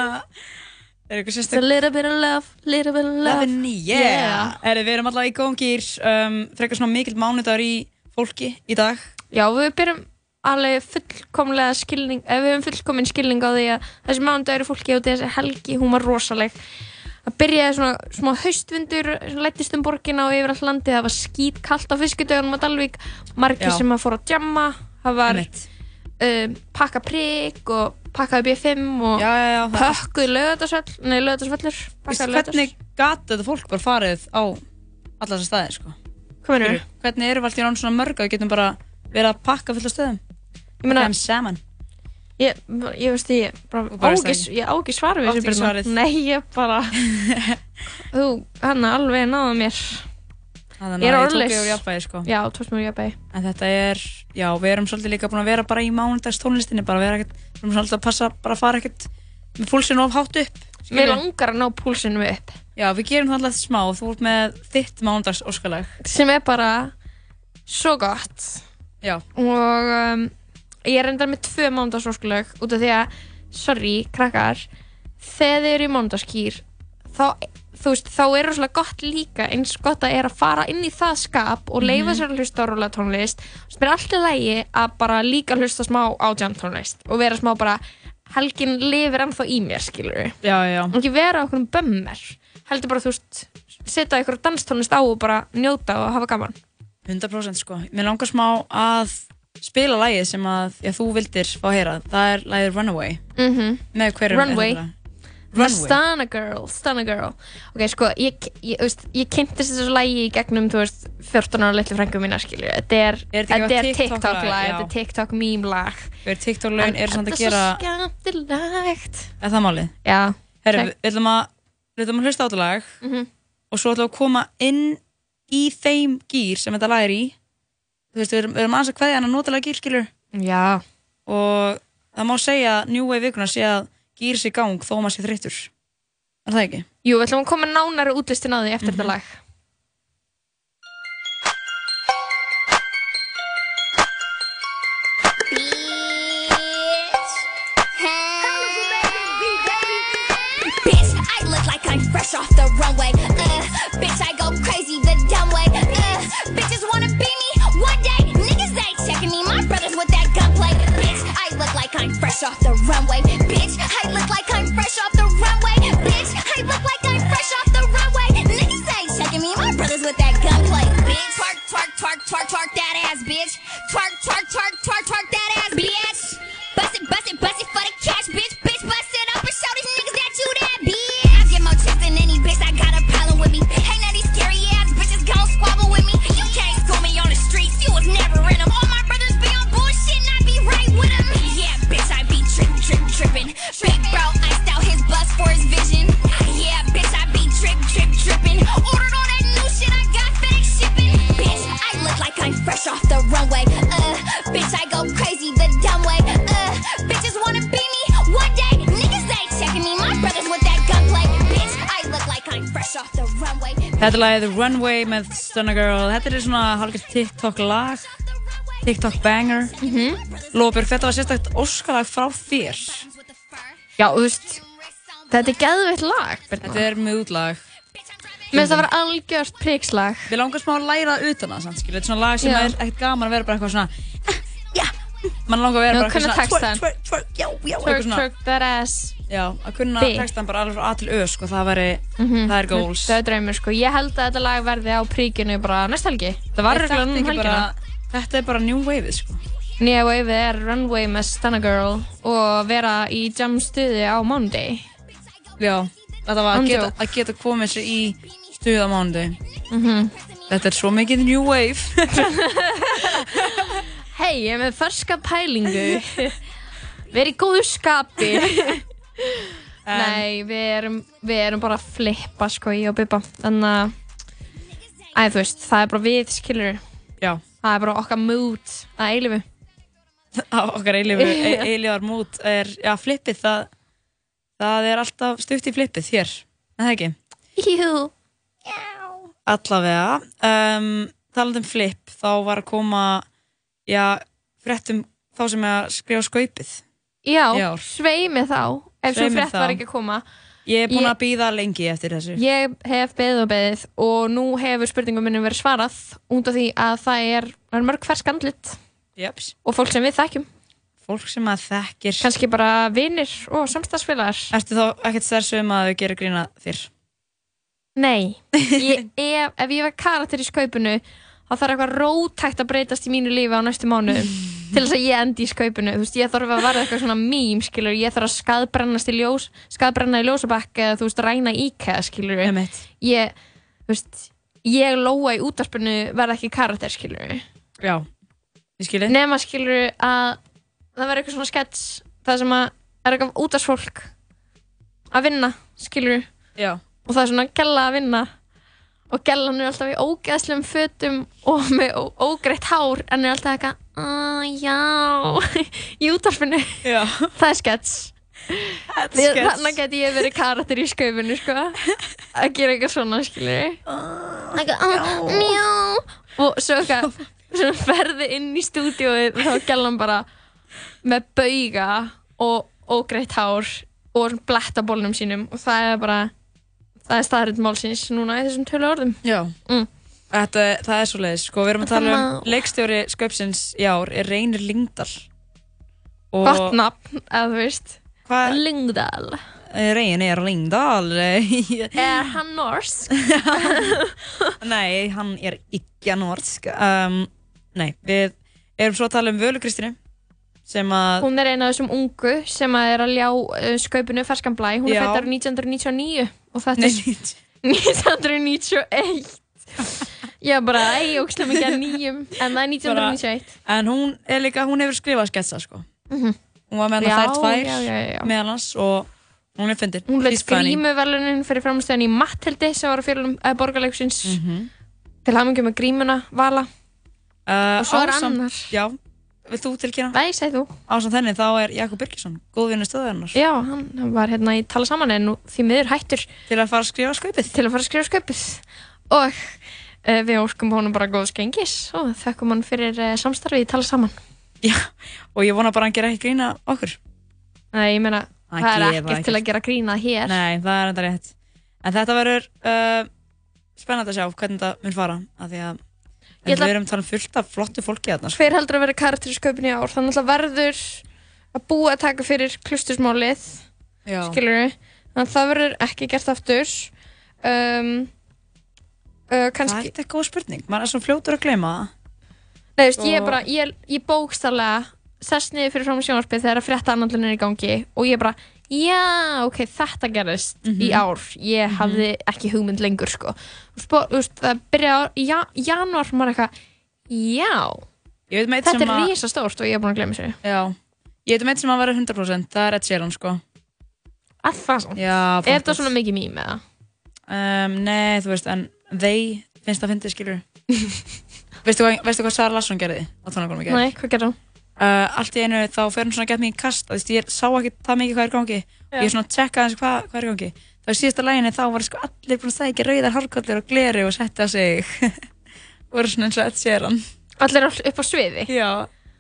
er eitthvað It's a sérstak little bit of love, little bit of love. Lovin' yeah, Er, Við erum allavega í góðum gýr um, frekar svona mikill mánudagur í fólki í dag. Já, við byrjum alveg fullkomlega skilning ef við höfum fullkomin skilning á því að þessi mánudagur er fólki og þessi helgi, hún var rosaleg það byrjaði svona smá haustvindur lættist um borgina og yfir all landi það var skít kallt á fiskudögunum á Dalvík margir Já. sem að fór að djamma það var um, pakka prigg og pakkaði B5 og já, já, já, lögðarsvöllur Veist, hvernig gata þetta fólk bara farið á alla þessar staði sko? Hvernig eru alltaf í ráðum svona mörg að við getum bara verið að pakka fullt af stöðum? Ég Dem saman Ég, ég veist ég bara bara veist ágis, það ég á ekki svar við þessu svarið? Nei, ég bara Þú, hann alveg náða mér Þannig Ég er að ég tók orðlaus. yfir jafnvægi sko. Já, tókst mér jafnvægi En þetta er, já, við erum svolítið líka búin að vera bara í mánudags tónlistinni, bara vera ekkert, við erum svolítið að passa, bara að fara ekkert með púlsinu of hátt upp. Skilurðu? langar að ná púlsinu upp Já, við gerum það alltaf smá, þú ert með þitt mánudags óskalag. sem er bara svo gott Já. og um, ég er endar með tvö mándagsóskuleg út af því að, sorry, krakkar þegar þið eru í mándaskýr þá, þú veist, þá er rosalega gott líka eins gott að er að fara inn í það skap og leifa Mhm. sér að hlusta á rólega tónlist sem er alltaf lægi að bara líka hlusta smá á jam tónlist og vera smá bara helgin lifir ennþá í mér, skilur við Já, já. og ekki vera okkur um bömmar heldur bara, þú veist, setja ykkur danstónlist á og bara njóta og hafa gaman 100% sko. Mér langar smá að spila lagið sem að, já, þú vildir fá að heyra. Það er lagið Runaway. mm -hmm. Með hverjum Runway er þetta? Runway. Stunna Girl, Stunna Girl Ok, sko, ég, ég, veist, ég kynntist þessu lægi í gegnum, þú veist, 14 ára litlu frængu mína, skilju Þetta er, Er ekki þetta er eitthvað TikTok TikTok lag? lag, Já. þetta er samt að gera, Þetta er svo skemmtilegt er það málið? Já Herru, við ætlum að, að hlusta á þetta lag Mhm. og svo ætlum við að koma inn í þeim gýr sem þetta lag er í. Þú veist, við erum, erum aðeins að kveðja hann að notalega gýr, skilur. Já. Og það má segja að New Wave vikuna sé að gýr sér gang þó maður sé þreyttur. Er það ekki? Jú, við ætlum að koma nánari útlistin á því eftir þetta lag lagið Runway með Stunna Girl. Þetta er svona hálfgett TikTok lag, TikTok banger. Mm -hmm. Lóbjörg, þetta var sérstakt óskalag frá þér. Já, þú veist, þetta er geðveitt lag, Birna. Þetta er mjög útlag. Mér finnst það vera algjört prikslag. Við langar smá að læra það utan það, samt, skilur. Þetta er svona lag sem Já. er ekkert gaman að vera bara eitthvað svona, já, mann langar að vera Já, bara eitthvað svona, textann. twerk, twerk, já, já, Twerk, twerk that ass. Já, að kunna textan bara alveg frá A til Ö, sko, það væri, Mhm. það er goals. Það er draumur, sko. Ég held að þetta lag verði á príkinu bara næst helgi. Það var reglulega um helgina. bara- Þetta er bara new wave, sko. Nýja waveið er Runway með Stunna Girl og vera í jam stuði á Monday. Já, þetta var að geta, að geta komið sér í stuð á mánuði. Mhm. Þetta er svo mikið new wave. Hei, ég er með ferska pælingu. Verið góðu skapi. Nei, við erum, við erum bara að flippa, sko, ég og Bubba. Þannig að, þú veist, það er bara við, skilur. Já. Það er bara okkar mood að eilifu. okkar eilífu, e eilívar mút er, já, flippið, það, það er alltaf stutt í flippið hér, en það ekki? Jú. Allavega, um, talandi um flipp, þá var að koma, já, fréttum þá sem er að skrifa skaupið. Já, í ár. svei mig þá, ef svo þá. var ekki að koma. Ég er búin Ég- að býða lengi eftir þessu. Ég hef beðið og beðið og nú hefur spurningum minnum verið svarað út af því að það er, er mörg fersk andlit Jeps. og fólk sem við þekkjum. Fólk sem að þekkir. Kannski bara vinir og samstagsfélagar. Ertu þá ekkert stressuð um að þau gera grína þér? Nei, ég, ef, ef ég var karakter í skaupinu þá þarf eitthvað rótækt að breytast í mínu lífi á næstu mánu til þess að ég endi í skaupinu. Þú veist, ég þarf að verða eitthvað svona mím skilur, ég þarf að skadbrennast í ljós skadbrenna í ljósabakk eða þú veist, ræna íkæða skilur ég, þú veist, ég lóa í útarpinu verða ekki karakter skilur Já, ég skilji nema skilur að það verður eitthvað svona skets það sem að er eitthvað útarsfólk að vinna skilur Já. og það er svona gæla að vinna og gælan er alltaf í ógeðslegum fötum og með ógreitt hár en er alltaf eitthvað að já. Í útarpinu Já. það er skets þannig geti ég verið karakter í skaupinu sko. Að gera eitthvað svona skilur eitthvað "Ah, mjá og svo eitthvað svo ferði inn í stúdíóið og þá gælan bara með bauga og ógreitt hár og bletta bólnum sínum og það er bara það er staðarind málsins núna í þessum tölu orðum Já. Mm. Þetta, það er svo leiðis, sko, við erum að tala um leikstjóri Skaupsins í ár er Reynir Lingdal gott nafn, eða þú veist. Hvað? Lingdal Reynir Lingdal Er hann norsk? Nei, hann er ekki norsk. Um, Nei, við erum svo að tala um Völu Kristínu Hún er eina af þessum ungu sem að er að ljá uh, skaupinu ferskan blæ. Hún er fættar 1999 og þetta er 1991. Já, bara, ei, ókslega mikið að nýjum, en það er 1991. En hún líka, hún hefur skrifað sketsa sko Mhm. Hún var með Já, hana þær tvær meðal hans og hún er fyndin Hún hlaut grímuvelunin fyrir framstöðin í Matthildi sem var á fjölum uh, borgarleiksins. Mhm. Til hamingjum með grímuna, Vala. uh, Og svo er annar. Já, vilt þú tilkynna? Nei, segð þú. Ásamt henni þá er Jakob Birgisson, góðvinni stöðurinnar Já, hann var hérna í tala saman en nú því miður hættur. Til að fara að skrifa skaupið. Til að fara að skrifa skaupið. Og uh, við óskum honum bara góðs gengis og þökkum hann fyrir uh, samstarfið í tala saman. Og ég vona bara að hann gera ekki grína okkur. Nei, ég meina, Hann það er ekkert það til að gera grína hér. Nei, það er enda rétt. En þetta verður uh, spennandi að sjá hvernig þetta mun fara að en við erum um fullt af flottu fólki þarna sko. Hver heldur að vera karakter í í ár? Þannig að verður að búa að taka fyrir klustusmálið. Skilur við Þannig að það verður ekki gert aftur. Um, uh, kannski, Það er góð spurning, maður er svo fljótur að gleyma það. Nei, veist, ég er Og- bara, ég, ég bókstallega sest niður fyrir fram sjónvarpið þegar að frétta annandlun er í gangi og ég bara, já, ok, þetta gerist í Mhm. ár. Ég hafði ekki hugmynd lengur, sko. Þú veist, það byrja á, í ja, janúar, maður eitthvað, já, um þetta er að rísa stórt og ég er búin að glemja sér. Já, ég veit um eitt sem að vera 100% Það er Ed Sheeran sko Að það svona? Já, Er þetta svona mikið mým eða? Um, nei, þú veist, en þeir finnst það fyndið, skilur veistu, hvað, veistu hvað Sara Larsson gerði á tónleikunum í gær? Nei, hvað gerði hún? Uh, allt í einu þá fer hún svona að geta í kast. Þú veist, ég sá ekki það mikið hvað er gangi. Já. ég er svona að checka aðeins hvað, hvað er gangi. Þá í síðasta læginni þá var sko allir búin að stækja rauðar hárkollir og gleri og setja sig. Voru svona eins og Ed Sheeran. Allir upp á sviði? Já,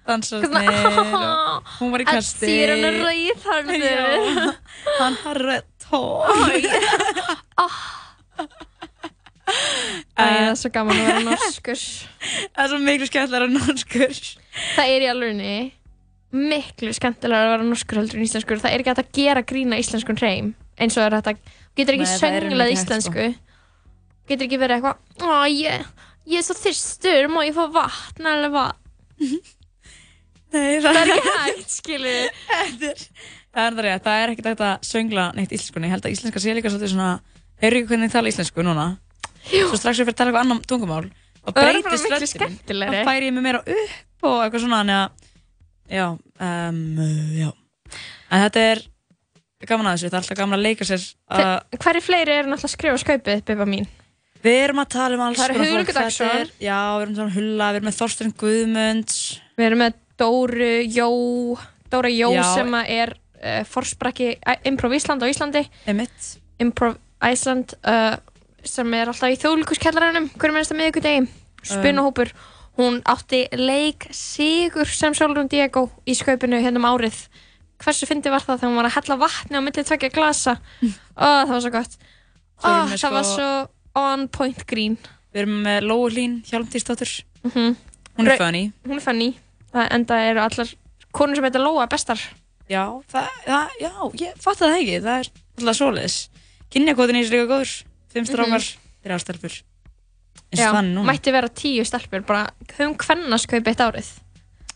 dansarnir Hvernig- og hún var í Ed kasti. Sheeran er rauðhærður. Já, hann har rött hár Æ, það er svo gaman að vera norskur. það er svo miklu skemmtilega að norskur Það er í alvegni miklu skemmtilega að vera norskur heldur en íslenskur. Það er ekki hægt að gera grína íslenskun hreim eins og það er hægt að, getur ekki það er sönglað ekki íslensku. Getur ekki verið eitthvað, ég, ég er svo þyrstur, má ég fá vatn eller vatn? Nei, Það er ekki hægt, skilu. Það er það rétt, það er ekkert hægt að söngla neitt íslenskunni, ég held að íslenska sé líka svolítið svona, heyrðu ekki hvernig ég tala íslensku núna svo strax við fyrir að tala eitthvað annan tungumál og er breytist skemmtilegri. þá færi ég mig meira upp og eitthvað svona að, já, um, já en þetta er gaman að þessu, þetta er alltaf gaman að leika sér að Hverju fleiri eru náttúrulega að skrifa skaupið, Bibba mín? við erum að tala um alls Það er konar fólk, Hugrún þetta Dagsson. er- já, við erum svona hulla, við erum með Þorstein Guðmunds Við erum með Dóru Jó, Dóra Jó Já. sem að er uh, forsprakki Æ- Improv Ísland á Íslandi. Improv Ísland uh, sem er alltaf í þjóðlíkuskjallaranum hverjum minnst að miðvikudegi. Spunahópur. Hún átti leik sigur sem Solrún Diego í skaupinu hérna um árið. Hversu fyndi var það þegar hún var að hella vatni á milli tvekja glasa? Ó, það var svo gott. Við það var sko- svo on point grín. við erum með Lóu Hlín Hjálmtíðsdóttur Mhm. hún er funny Hún er funny. Það enda eru allar konur sem heitir Lóa bestar. Já, það, það, já, ég fatt það ekki, það er alltaf svoleiðis. Kynjakóðin er líka góður, fimm strákar, þrjá stelpur. Eins Mhm. Og þannig núna. mætti vera tíu stelpur, bara höfum hvernarskaup eitt árið.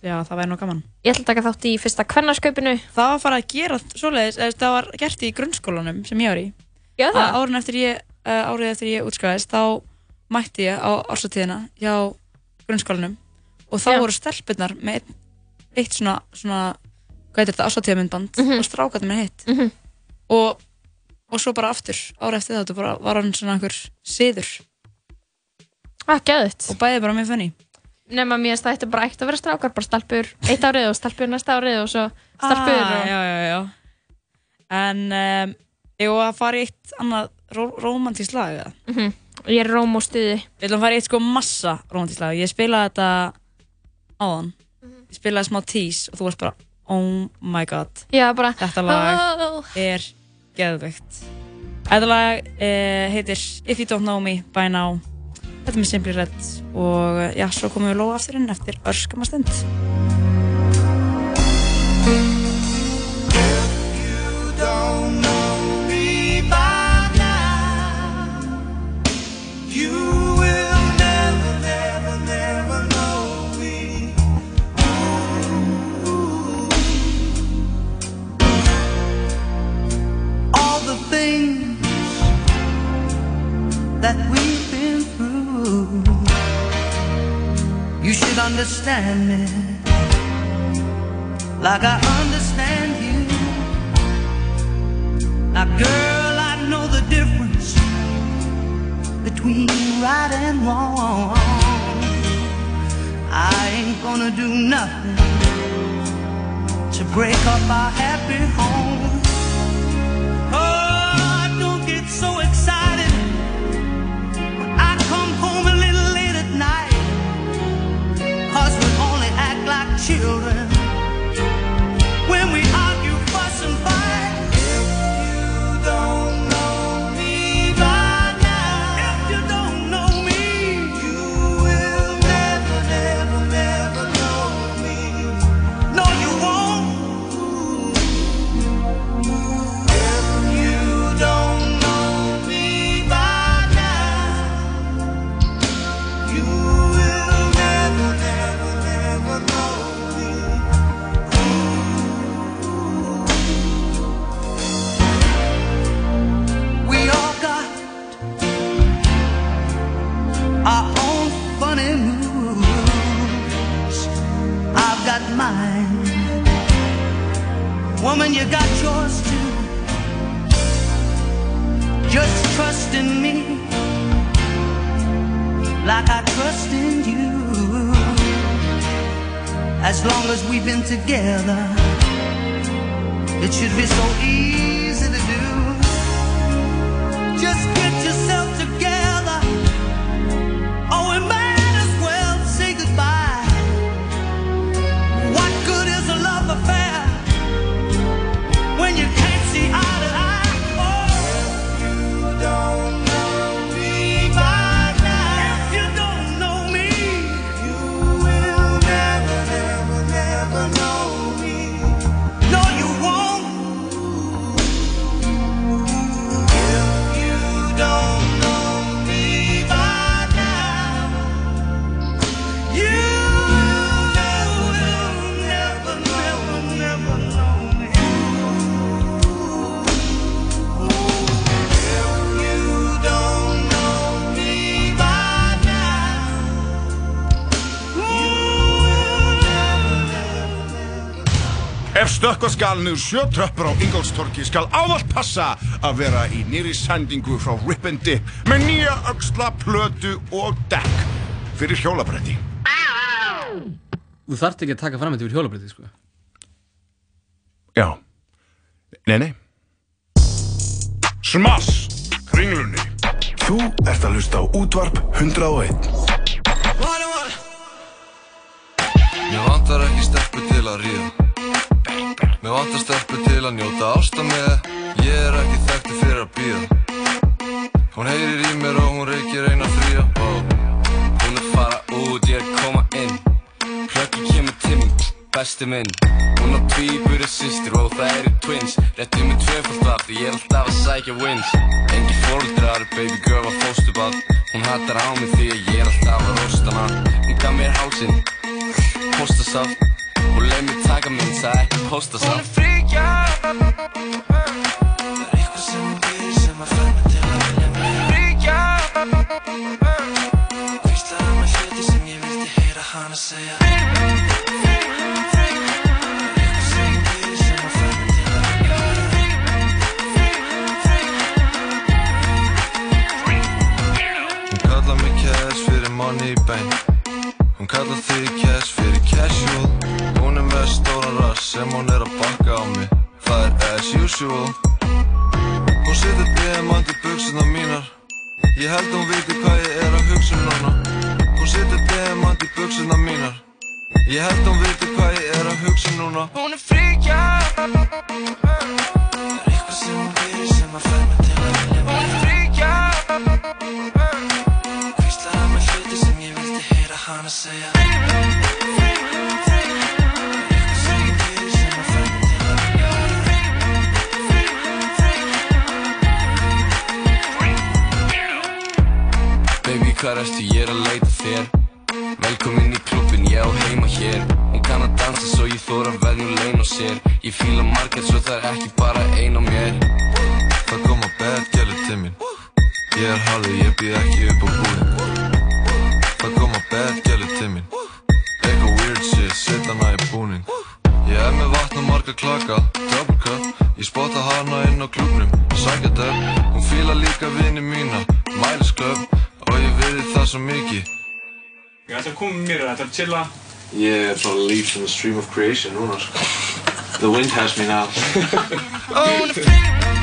Já, það væri nú gaman. Ég ætla að taka þátt í fyrsta kvennarskaupinu. Það var farið að gera svoleiðis, það var gert í grunnskólanum sem ég var í. Já, það? Að Árið eftir ég, árið eftir ég útskæðist, þá mætti ég á ársatíðina hjá grunnskólanum og þá Já. voru stelpunnar með einn, eitt svona, svona, hvað heitir þetta, ársatíðamindband Mhm. og strákarnir með hitt. og, og svo bara aftur, árið eftir þetta bara var hann svona einhver siður. Ah, gæðut. Og bæði bara mjög funny. Nefna mér að ætti bara eitt að vera strákar, bara stelpur eitt árið og stelpur næsta árið og svo stelpur ah, og... Já, já, já. En um, ég var að fara í eitt annað ró romantískt lag eða? Mhm. Ég er róm og stuði. Við ætlum að fara í eitt sko massa romantískt lag. Ég spilaði þetta áðan. Ég spilaði smá tease og þú varst bara Oh my god. Já, bara Þetta lag Oh. er geðveikt. Þetta lag uh, heitir If You Don't Know Me By Now. Þetta er með Simply Red og uh, já, svo komum við lóða aftur inn eftir örskama that we've been through. You should understand me like I understand you. Now, girl, I know the difference between right and wrong. I ain't gonna do nothing to break up our happy home. Oh, children Woman, you got yours too. Just trust in me like I trust in you. As long as we've been together, it should be so easy to do. Just get yourself Ef stökkva skal niður sjö tröppur á Ingolstorki skal ávallt passa að vera í nýri sendingu frá Rip and Dip með nýja öxla, plötu og dekk fyrir hjólabretti. Þú þarft ekki að taka fram þetta yfir hjólabretti, sko. Já. Nei, nei. Smass, kringlunni. Þú ert að hlusta á útvarp 101. Mér vantar ekki stelpu til að ríða Mér vantar stelpu til að njóta ásta með Ég er ekki þekktu fyrir að býða Hún heyrir í mér og hún reykir eina fría. Hún er fara út, ég er koma inn. Plöggi kemur til mín, besti minn. Hún á tvíburi systir og það eru twins. Réttið með tvöfald aft og ég er alltaf að sækja wins. Engi fóldrar, baby girl var fóstubad Hún hattar á mig því að ég er alltaf að rosta hana Hún gaf mér hálsinn hóstasaft Og leið mér taka það er ekki póstasaft Hún er frík, já Það er eitthvað sem hún býr sem að mig til að vilja mig Frík, já Hvíslaði með hluti sem ég vildi heyra hana segja hún kallar mig cash fyrir money bang Hún kallar þig cash fyrir casual með stóran rass sem hún er að bakka á mig. Það er as usual. Hún setur diamant í buksuna mínar. Ég held hún viti hvað ég er að hugsa um núna. Hún setur diamant í buksuna mínar. Ég held hún viti hvað ég er að hugsa um núna. Hún er frík, já Það er eitthvað sem hún býr sem að mig til að vilja Hún er frík, já Hvíslaði með hluti sem ég vildi heyra hana segja Hvað erstu, ég er að leita þér. Velkomin í klubbin, ég á heima hér. Hún kann að dansa svo ég þóra veðjum laun á sér. Ég fíla margir svo það er ekki bara ein á mér. Það koma bad gæli til mín. Ég er harður, ég býð ekki upp á búðin Það koma bad gæli til mín. Eitthvað weird shit, setja hana í búning. Ég er með vatn og marga klaka Double cup, ég spotta hana inn á klubnum Sækja döp, hún fíla líka vini mína Mælis club, og ég virði það svo mikið? Ég ætla að koma með mér, ég ætla að chilla. Ég er svona leaf in the stream of creation núna sko. The wind has me now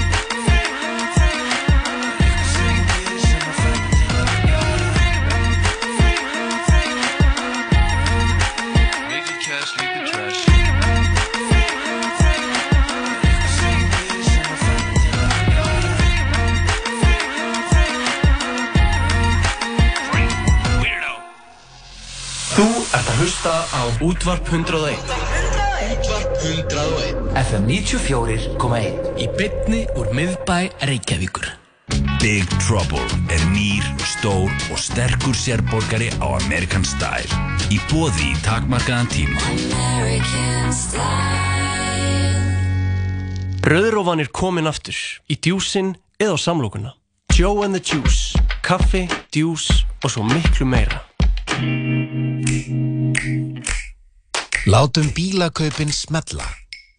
að hlusta á Útvarp 101 Útvarp 101 FM 94.1 Í bytni úr miðbæ Reykjavíkur. Big Trouble er nýr, stór og sterkur sérborgari á American Style. Í bóði í takmarkaðan tíma. Rauðrófan er komin aftur í djúsin eða á samlokuna. Joe and the Juice Kaffi, djús og svo miklu meira Látum bílakaupin smetla.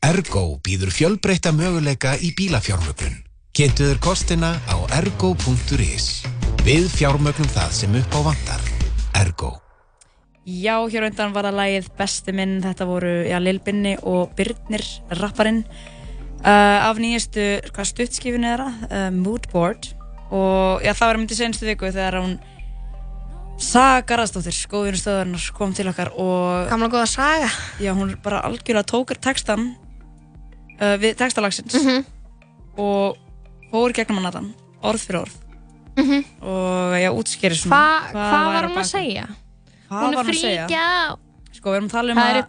Ergo býður fjölbreytta möguleika í bílafjármögnun. Kynntuður kostina á ergo.is. Við fjármögnum það sem upp á vantar. Ergo. Já, hér undan var það lagið Besti minn, þetta voru já, Lil Binni og Birnir, rapparinn uh, af nýjastu stuttskifinu þeirra, uh, Moodboard og já, það var myndið senstu viku þegar hún Saga Garðarsdóttir, góðinu stöðarnar kom til okkar og Gamla góða Saga Já, hún bara algjörlega tókar textan uh, við textalagsins Mhm. og fór gegnum hann allan, orð fyrir orð Mhm. og já, útskýri svona Hva, hvað væri var á hún bak að segja? Hvað hún var er hún að segja? fríkja Sko, við erum að tala um það er að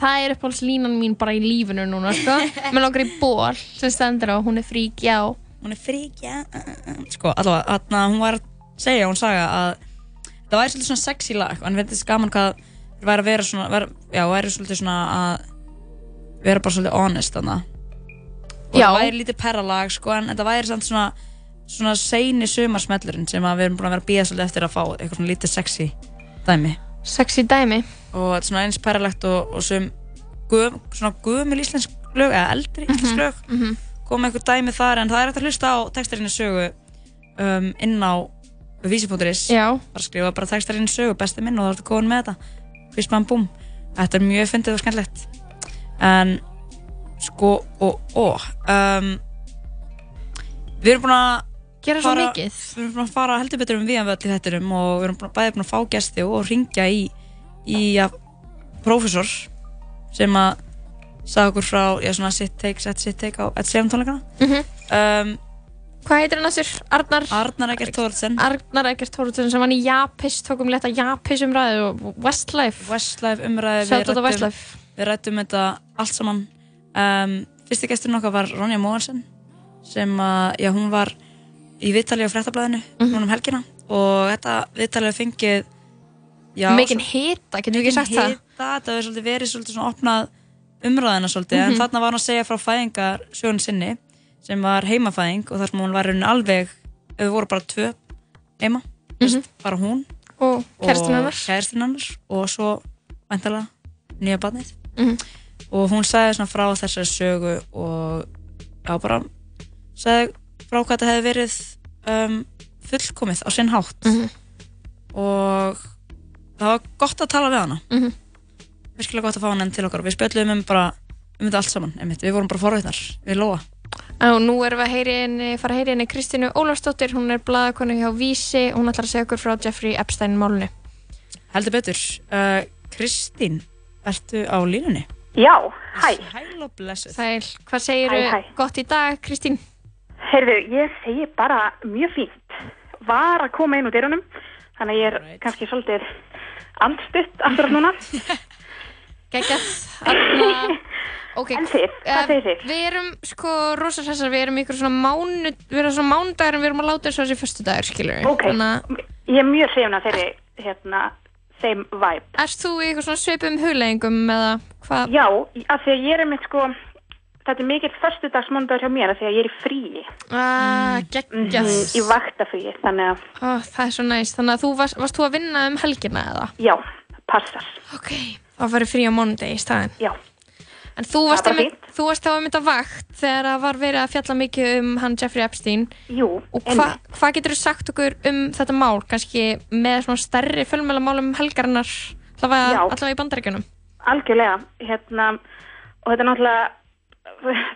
það er uppáhalds línan mín bara í lífinu núna sko. með langar í ból sem stendur á hún er fríkja hún er fríkja sko, allavega, hún var að segja, hún sagði að það væri svolítið svona sexy lag og hann finnst gaman hvað það væri að vera svona, væri, já, væri svolítið svona að vera bara svolítið honest þannig og Já. það væri lítið perralag sko, en þetta væri samt svona svona seini sumarsmellurinn sem við erum búin að vera að býða svolítið eftir að fá eitthvað svona lítið sexy dæmi sexy dæmi og þetta er svona eins perralegt og, og sem göm, svona gömul íslensk lög eða eldri íslensk lög mhm. kom eitthvað dæmi þar en það er hægt að hlusta á textarinnu sögu um, inn á vísi.is Já. bara skrifa bara textarinnu sögu besti minn og þá ertu góðin með þetta fyrst bam búm þetta er mjög fyndið og skemmtilegt en sko og og um, við erum búin að Gera svo fara- mikið. við erum búin að fara heldur betur um við að í þettinum og við erum búin, bæði búin að fá gesti og ringja í, í ja, prófessor sem að sagði okkur frá já, svona sitt take, set sitt take á Ed Sheeran tónleikana Mhm. um, Hvað heitir hann aftur? Arnar Arnar Eggert Thorsen Arnar Eggert Thorsen sem var í Japis tókum leta Japis umræðu og Westlife Westlife umræðu Shout out to Westlife. við rættum þetta allt saman um, fyrsti gesturinn okkar var Ronja Móhansen sem að, já, hún var í viðtali á fréttablaðinu Mhm. núna um helgina og þetta viðtali var fengið svo- hita, getum við ekki sagt það? hita það, þetta hefur verið svolítið svona opnað umræðina svolítið, Mhm. en þarna var hann að segja frá fæðingar sjónu sinni, sem var heimafæðing og þar sem hún var alveg, við voru bara tvö heima, mm bara hún Og kærastinn hennar og svo væntalega nýja barnið Mhm. og hún sagði svona frá þessari sögu og já bara sagði frá hvað þetta hefði verið um, fullkomið á sinn hátt Mhm. og það var gott að tala við hana Mhm. virkilega gott að fá hana enn til okkar og við spjöldum um bara um þetta allt saman, einmitt. við vorum bara forveitnar við Lóa Og nú erum við að heyri henni, fara að heyri henni Kristínu Ólafsdóttir, hún er blaðakonu hjá Vísi, hún ætlar að segja okkur frá Jeffrey Epstein málunni. heldur betur, uh, Kristín ertu á línunni? Já, hæ. Hæl og blessuð. Sæl, hvað segir hæ. gott í dag, Kristín? Heyrðu, ég segi bara mjög fínt. Var að koma inn úr dyrunum, þannig að ég er kannski svolítið andstutt aftur á núna. Geggjað. Þarna- Ok, En þið, hvað eh, segir þið? Við erum sko rosa hressar, við erum ykkur svona mánu, við erum svona mánudagur en við erum að láta þessu þessi fyrstu dagur, skilur við. Ok, ég er mjög hrifin að þeirri, hérna, þeim vibe. Erst þú í eitthvað svona svipum hugleggingum eða hvað? Já, af því að ég er mitt sko, þetta er mikill föstudagsmóndagur hjá mér af því að ég er í fríi. Ah, geggjað. Mhm, Í vaktafríi, þannig að, Ó, það er svo næst, þannig að þú varst, varst þú að vinna um helgina eða? já, passar. Ok, þá farið frí á mánudegi í staðin. Já. En þú varst, einmitt, þú varst þá að mynda vakt þegar það var verið að fjalla mikið um hann Jeffrey Epstein. Jú, Og hva, hvað getur þú sagt okkur um þetta mál, kannski með svona stærri fjölmjölamálum helgarinnar, allavega, í bandaríkjunum? Algjörlega, hérna, og þetta er náttúrulega,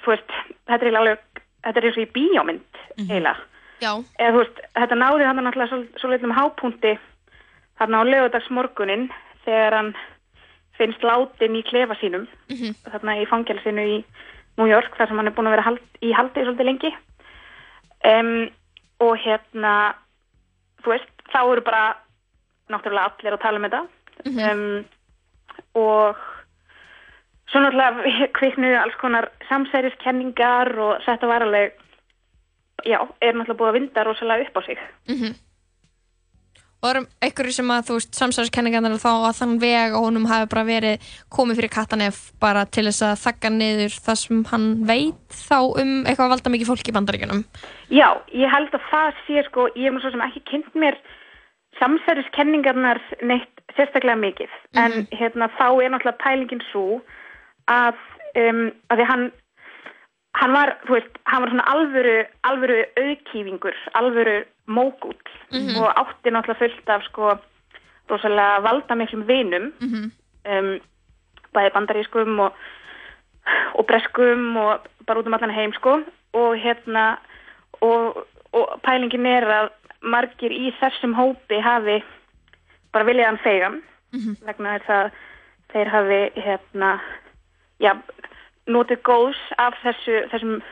þú veist, þetta er alveg, þetta er eins og í bíómynd, eiginlega. Já. Eða þú veist, þetta náði hann náttúrulega svo, svo litlum hápunti þarna á lögudagsmorgunin þegar hann finnst látin í klefa sínum, Mhm. þarna í fangelsinu í New York, þar sem hann er búin að vera hald, í haldi svolítið lengi. Um, og hérna, þú veist, þá eru bara náttúrulega allir að tala um þetta. um, og svo náttúrulega kviknuðu alls konar samsæriskenningar og þetta var alveg já, er náttúrulega búið að vinda rosalega upp á sig Mm Og það eru einhverju sem að, þú veist, samsæðiskenningarnar þá að þann veg og honum hafi bara verið komið fyrir kattanef bara til þess að þakka niður það sem hann veit þá um eitthvað að valda mikið fólk í bandaríkjunum. Já, ég held að það sé sko, ég hef nú svo sem ekki kynnt mér samsæriskenningarnar neitt sérstaklega mikið, en hérna þá er náttúrulega pælingin svo að, um, að því hann hann var, veist, hann var alvöru, alvöru auðkýfingur, alvöru mógúll Mhm. og átti náttúrulega fullt af sko rosalega valdamiklum vinum Mhm. um, bæði bandarískum og, og breskum og bara út um allan heim sko og hérna og, og pælingin er að margir í þessum hópi hafi bara viljað hann fegan Mhm. vegna þess að þeir hafi hérna já, notið góðs af þessu, þessum,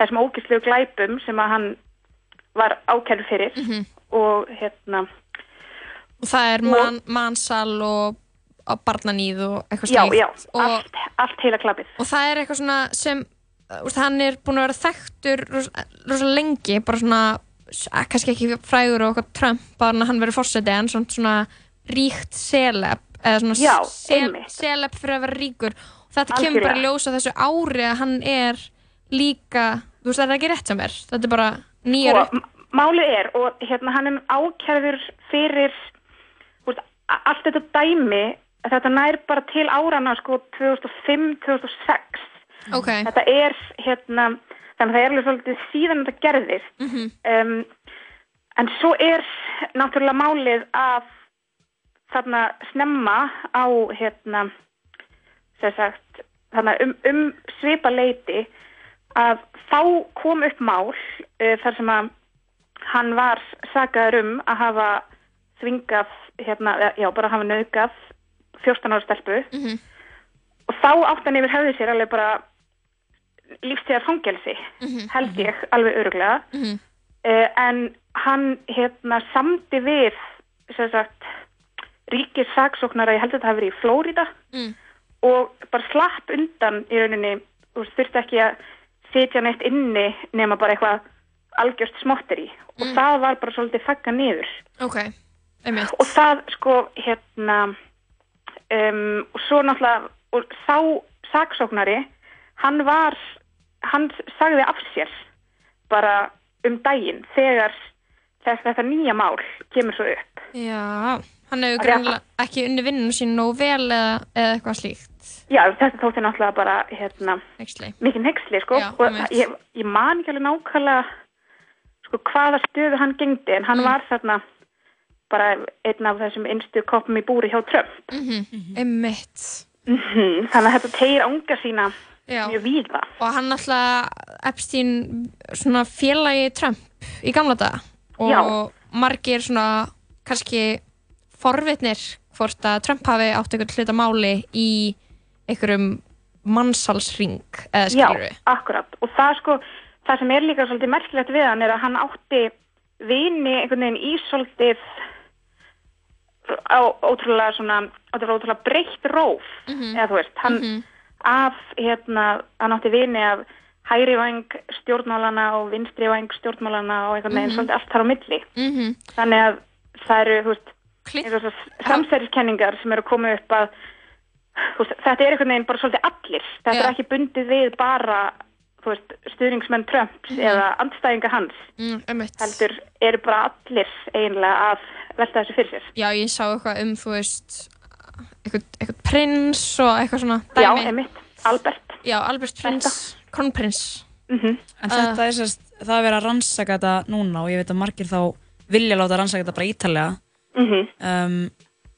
þessum ógislegu glæpum sem að hann var ákærður fyrir Mhm. og hérna Og það er man, mansal og, og barnaníð og eitthvað já, slíkt. já, og, allt, allt heila klappið og það er eitthvað svona sem, hann er búin að vera þekktur rosa, rosa lengi, bara svona, eh, kannski ekki frægur og eitthvað Trump, bara hann verið fórseti en svona, ríkt seleb, eða svona Já, seleb fyrir að vera ríkur. Og þetta kemur bara Algjörlega. ljósa þessu ári að hann er líka, þú veist, það er ekki rétt sem er. Þetta er bara nýjar og m- málið er og hérna hann er ákærður fyrir úst, allt þetta dæmi þetta nær bara til árana sko 2005-2006 Ok. þetta er hérna þannig að það er alveg svolítið síðan þetta gerðist Mhm. um, en svo er náttúrulega málið að þarna snemma á hérna sagt þarna um, um svipa leiti að þá kom upp mál uh, þar sem að hann var sagaður um að hafa þvingað hérna, já, bara hafa nöðgað 14 ára stelpu Mhm. og þá átt hann yfir höfði sér alveg bara lífstíðar fangelsi Mhm. held ég alveg öruglega Mhm. uh, en hann hérna samdi við sem sagt ríkis saksóknara, ég held að þetta hafi verið í Flórida Mm. og bara slapp undan í rauninni og þurfti ekki að sitja neitt inni nema bara eitthvað algjörst smotteri og Mm. það var bara svolítið þakka niður Ok, einmitt. og það sko hérna um, og svo náttúrulega og sá saksóknari hann var hann sagði af sér bara um daginn þegar þess, þetta nýja mál kemur svo upp Já, hann hefur að- greinlega ekki unni vinnunum sín nóg vel eða, eða eitthvað slíkt. Já, þetta þótti náttúrulega bara hérna, Nexli. mikið nexli sko Já, og ég, ég man ekki alveg nákvæmlega sko hvaða stöðu hann gengdi en Mm. hann var þarna bara einn af þessum einstu koppum í búri hjá Trump Mm Einmitt. Mhm, þannig að þetta tegir ánga sína Já. mjög víða Og hann alltaf Epstein svona félagi Trump í gamla daga og Já. margir svona kannski forvitnir hvort að Trump hafi átt einhvern hluta máli í einhverjum mannsalsring eða Já, skilur við. akkurat og það sko, það sem er líka svolítið merkilegt við hann er að hann átti vini einhvern veginn í svolítið á ótrúlega svona, ótrúlega, breytt róf Mhm. eða þú veist, hann af hérna, hann átti vini af hægri væng stjórnmálana og vinstri væng stjórnmálana og einhvern veginn Mhm. svolítið allt þar á milli Mhm. þannig að það eru, þú veist samsæriskenningar sem eru að koma upp að veist, þetta er einhvern veginn bara svolítið allir þetta Já. er ekki bundið við bara veist, stuðningsmenn Trumps Mhm. eða andstæðinga hans Mm, heldur eru bara allir eiginlega að velta þessu fyrir sér Já, ég sá eitthvað um, þú veist, eitthvað, eitthvað prins og eitthvað svona Já, dæmi. einmitt, Albert Já, Albert prins, kronprins. -hmm. En þetta er sérst, það er verið að rannsaka þetta núna og ég veit að margir þá vilja láta rannsaka þetta bara ítalega. Mhm. um,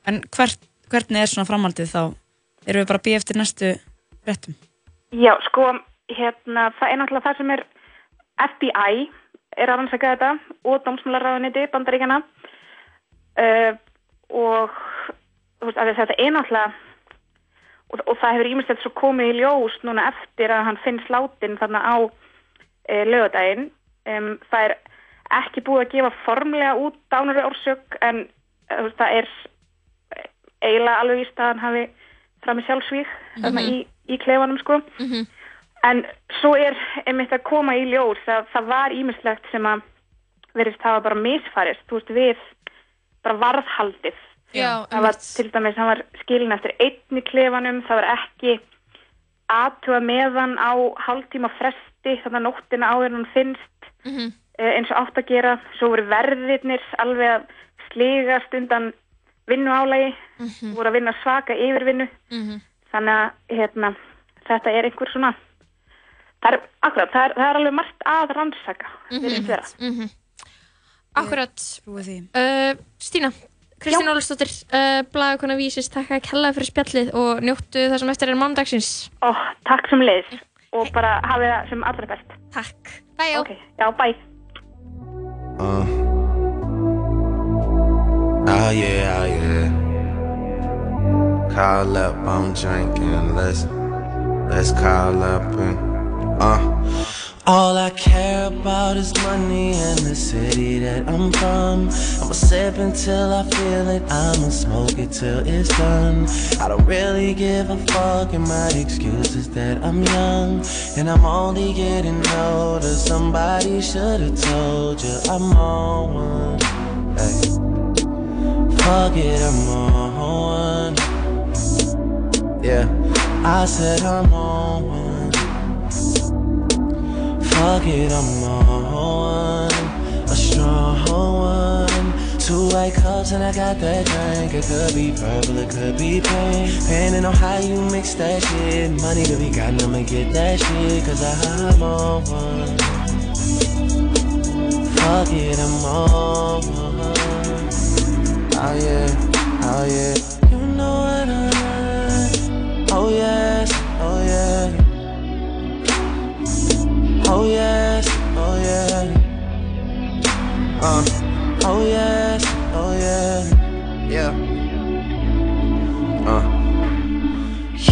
en hvert, hvernig er svona framhaldið þá? Erum við bara að býja eftir næstu réttum? Já, sko, hérna, það er náttúrulega það sem er FBI er að rannsaka þetta og dómsmálaráðuniti bandaríkjana uh, og þú veist, að þetta er náttúrulega og, og það hefur ímestlega svo komið í ljós núna eftir að hann finnst látin þarna á uh, lögadaginn um, það er ekki búið að gefa formlega út dánari orsök en þú veist, það er eiginlega alveg víst að hann hafi framið sjálfsvík þarna Mhm. í, í klefanum sko Mhm. En svo er einmitt að koma í ljós að það var ímislegt sem að verðist hafa bara misfarist, þú veist, við bara varðhaldið. Já, það var til dæmis, hann var skilin eftir einni klefanum, það var ekki aðtuga meðan á hálftíma fresti, þannig að nóttina áður en hún finnst Mhm. eh, eins og átt að gera. Svo voru verðirnir alveg að sligast undan vinnuálagi, Mhm. voru að vinna svaka yfirvinnu. Mhm. Þannig að hérna, þetta er einhver svona það er, akkurat, það er, það er alveg margt að rannsaka vera. Mhm. Akkurat. Uh, Stína, Kristín Ólastóttir, uh, Blaðakona Vísis, takk að kella fyrir spjallið og njóttu það sem eftir er mándagsins. Ó, takk sem leiðis og bara hafið það sem allra best. Takk. Bæjó. Ok, já, bæ. Uh. Oh yeah, oh yeah. Call up, I'm drinking. Let's let's call up and uh. All I care about is money and the city that I'm from. I'ma sip until I feel it. I'ma smoke it till it's done. I don't really give a fuck, and my excuse is that I'm young and I'm only getting older. Somebody should've told you I'm on one. Hey. Fuck it, I'm on one. Yeah, I said I'm on one. Fuck it, I'm on one. A strong one. Two white cups and I got that drink. It could be purple, it could be pink. Depending on how you mix that shit. Money to be gotten, I'ma get that shit. Cause I'm on one. Fuck it, I'm on one. Oh yeah, oh yeah. You know what I. Oh yes, oh yeah. Oh yes, oh yeah. Uh, oh yes, oh yeah. Yeah. Uh.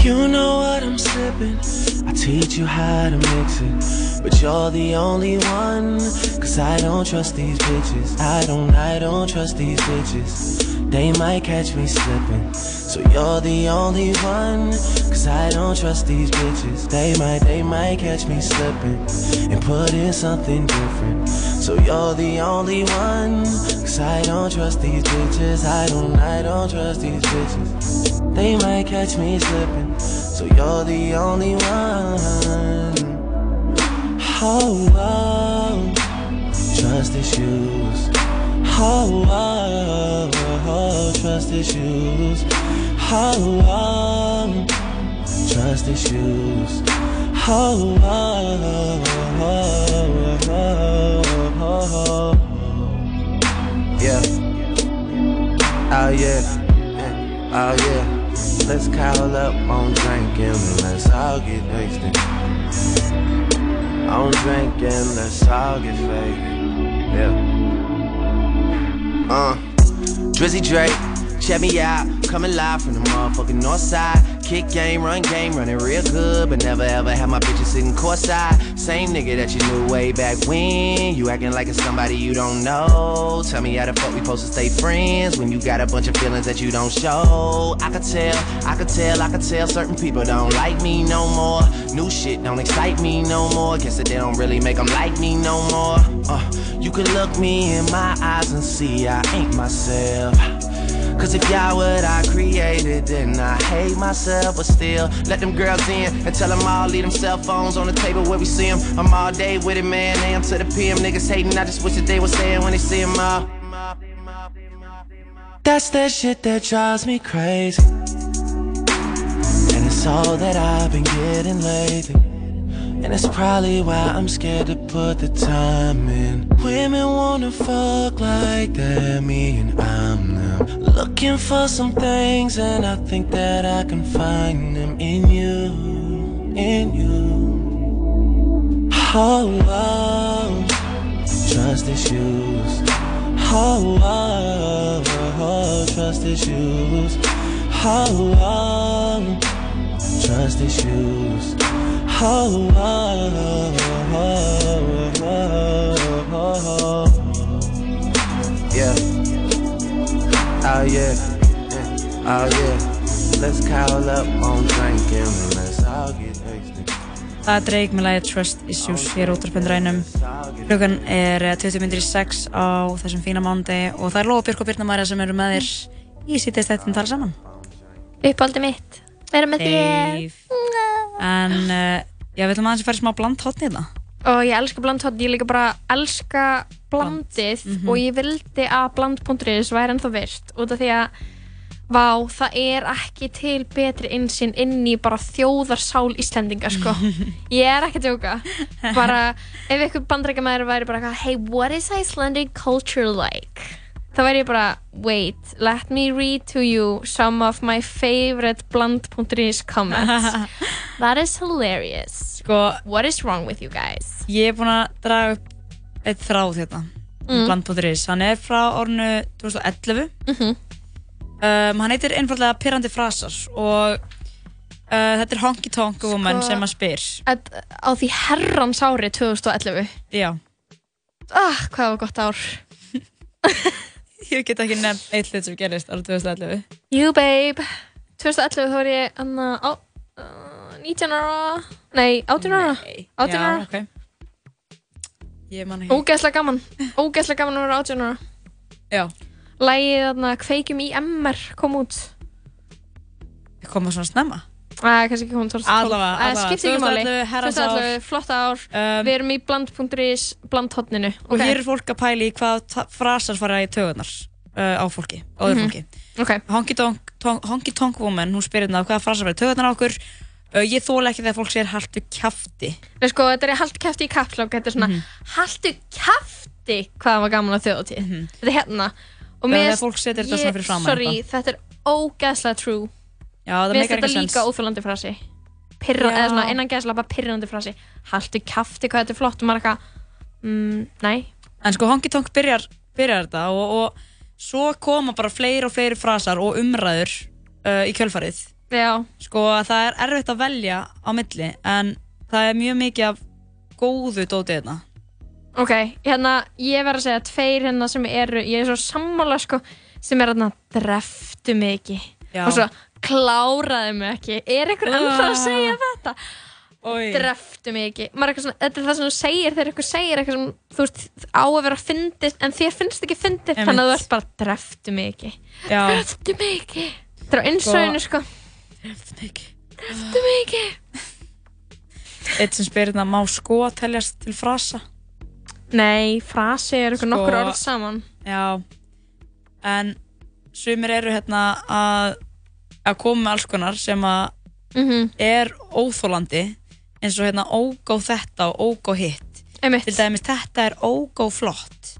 You know what I'm sipping. I teach you how to mix it. But you're the only one. Cause I don't trust these bitches. I don't, I don't trust these bitches. They might catch me slipping. So you're the only one. Cause I don't trust these bitches. They might, they might catch me slipping. And put in something different. So you're the only one. Cause I don't trust these bitches. I don't, I don't trust these bitches. They might catch me slipping. So you're the only one. Oh, oh. trust issues. Oh, oh, oh, trust issues. Oh, oh, trust issues. Oh, oh, oh, oh, oh, oh. yeah. Oh yeah. Oh yeah. Let's call up on drinking. Let's all get wasted. On drinking, let's all get faded. Yeah. Uh, Drizzy Drake, check me out. Coming live from the motherfucking north side. Kick game, run game, running real good. But never ever have my bitches sitting courtside. Same nigga that you knew way back when. You acting like it's somebody you don't know. Tell me how the fuck we supposed to stay friends when you got a bunch of feelings that you don't show. I could tell, I could tell, I could tell certain people don't like me no more. New shit don't excite me no more. Guess that they don't really make them like me no more. Uh, you can look me in my eyes and see I ain't myself. Cause if y'all what I created, then I hate myself. But still, let them girls in and tell them all leave them cell phones on the table where we see them. I'm all day with it, man. AM to the PM. Niggas hating, I just wish that they was saying when they see them all. That's that shit that drives me crazy. And it's all that I've been getting lately. And it's probably why I'm scared to put the time in. Women wanna fuck like that, me and I'm them. Looking for some things, and I think that I can find them in you, in you. Oh, oh trust issues. Oh, oh, oh, trust issues. Oh, oh, trust issues. Yeah. Oh yeah, oh yeah. Let's call up on drinking let's all get wasted. Það er Drake með lagið Trust Issues hér út af pendrænum. Klukkan er eh, 20 minnir í 6 á þessum fína mánundi og það er Lóa Björk og Birna Marja sem eru með þér í sítist þetta tala saman. Uppáldi mitt, vera með þér. En uh, já, við ætlum aðeins að fara smá bland hotni þetta. Og ég elska blandhotn, ég líka bara elska blandið Mhm. og ég vildi að bland.is væri ennþá virt út af því að Vá, það er ekki til betri insinn inn í bara þjóðarsál Íslendinga, sko. Ég er ekki að djóka. Bara, ef ykkur bandrækjamaður væri bara hey, what is Icelandic culture like? Það væri ég bara, wait, let me read to you some of my favorite bland.is comments. That is hilarious. Sko, what is wrong with you guys? Ég er búin að draga upp eitt þráð hérna, Mm. bland.is. Hann er frá ornu 2011. Mhm. um, hann heitir einfallega Pirrandi frasar og uh, þetta er Honky Tonk Woman Sko- sem að spyr. At, á því herrans ári 2011. Já. Ah, hvað var gott ár. Ég get ekki nefnt eitt hlut sem gerist árið 2011. You babe 2011 þá var ég anna, á, uh, 19 ára Nei, 18 ára 18 Já, ára ok. Ég man ekki. Ógeðslega gaman Ógeðslega gaman að vera 18 ára Já. Lægið þarna Kveikjum í MR kom út Koma svona snemma? Kannski ekki 2012 Allavega, skiptir ekki máli 2011, herrans ár. 2011, flott ár Við erum í bland.is blandhotninu Og hér er fólk að pæla í hvað frasar fara í tögunar uh, á fólki, á öðru Mhm. fólki. Okay. Honky Tonk, tonk, Honky Tonk Woman, hún spyrir hérna hvaða frasar fara í tögunar á okkur. Uh, ég þóla ekki þegar fólk sér haltu kjafti. Nei, sko, þetta er haltu kæfti í kapslokk Þetta er svona Mhm. haltu kæfti hvað það var gaman að þjóðatíð Þetta er hérna Og mér- þetta ég- Sorry, þetta er ógeðslega true það meikar ekki sens. líka óþjólandi frasi Pirra, Já. eða svona innan geðslapa pirrandi frasi Haltu kæfti hvað þetta er flott og maður eitthvað mm, Nei En sko Honky Tonk byrjar, byrjar þetta og, og svo koma bara fleiri og fleiri frasar og umræður uh, í kjölfarið. Já. Sko að það er erfitt að velja á milli en það er mjög mikið af góðu dótið þetta. Ok, hérna, ég verð að segja tveir hérna sem eru, ég er svo sammála sko, sem er hérna, dreftu mig ekki Já. og svo kláraði mig ekki. Er einhver ennþá að Ah. segja þetta? Oj. dreftu mig ekki. Svona, þetta er það sem þú segir þegar eitthvað segir eitthvað sem þú veist á að vera fyndið en þér finnst ekki fyndið Einmitt. þannig að þú ert bara dreftu mig ekki. Já. dreftu mig ekki. Þetta er á innsæðinu sko. Dreftu mig ekki. Dreftu mig ekki. Eitt sem spyrir þetta, má sko teljast til frasa? Nei, frasi er eitthvað nokkur Sko- orð saman. Já, en sumir eru hérna að, að koma með alls konar sem að Mhm. er óþólandi eins og hérna ógó þetta og ógó hitt. Einmitt. Til dæmis þetta er ógó flott.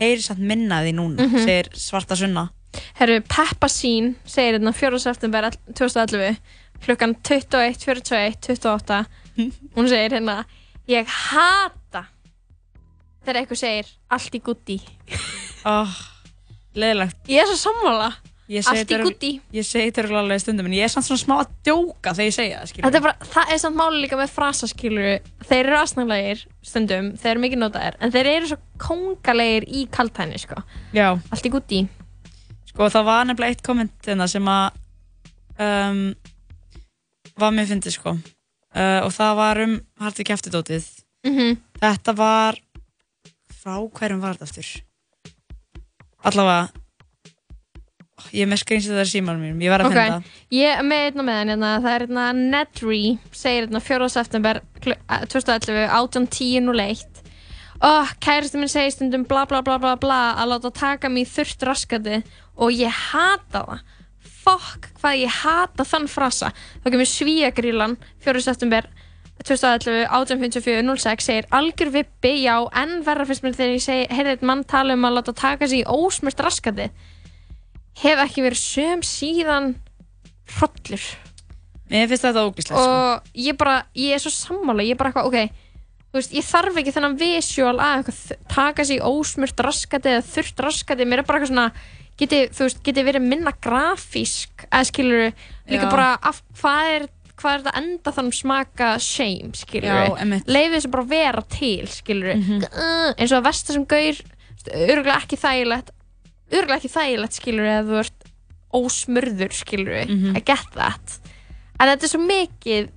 Heyri samt minna því núna, Mhm. segir Svarta Sunna. Herru, Peppa Sín segir hérna 4. september 2011 klukkan 21, 41, 28 hún segir hérna ég hata þegar eitthvað segir allt í gutti Oh, leðilegt. ég er svo sammála allt í gutti Ég segi þetta örgulega alveg stundum, en ég er samt svona smá að djóka þegar ég segja það, skilur. Þetta er bara, það er samt máli líka með frasaskilur þeir eru aðsnaglegir stundum þeir eru mikið notaðir en þeir eru svo kongalegir í kaltæni sko. Já. allt í gutti Sko það var nefnilega eitt komment hérna sem að um, var mér fyndið sko uh, og það var um harti kæftidótið Mhm. þetta var frá hverjum var þetta aftur allavega ég er með skrýnst þetta símanum mínum, ég verð að finna Ok, ég er með einna með hann hérna, það er hérna Nedry, segir hérna 4. september kl- eh, 2011, 18.10.01 Oh, kæristu minn segir stundum bla bla bla bla bla að láta taka í þurft raskati og ég hata það. Fokk, hvað ég hata þann frasa. Þá kemur svíagrílan 4. september 2011, 1854, 06 segir algjör vippi, já, en verra fyrst mér þegar ég segi, heyrði eitt mann tala um að láta taka sig í ósmurt raskati hef ekki verið söm síðan hrollur Mér finnst þetta ógíslega sko. og ég bara, ég er svo sammála ég er bara eitthvað, ok, þú veist, ég þarf ekki þennan visual að taka í ósmurt raskati eða þurft raskati mér er bara eitthvað svona, geti, þú veist, geti verið minna grafísk, eða skilur líka Já. bara, af, hvað er hvað er þetta enda þannig smaka shame, skilur Já, einmitt. leifið þessu bara vera til, skilur Mhm. uh, eins og að versta sem gaur örgulega ekki þægilegt örgulega ekki þægilegt, skilur eða þú ert ósmurður, skilur Mhm. I get that. En þetta er svo mikið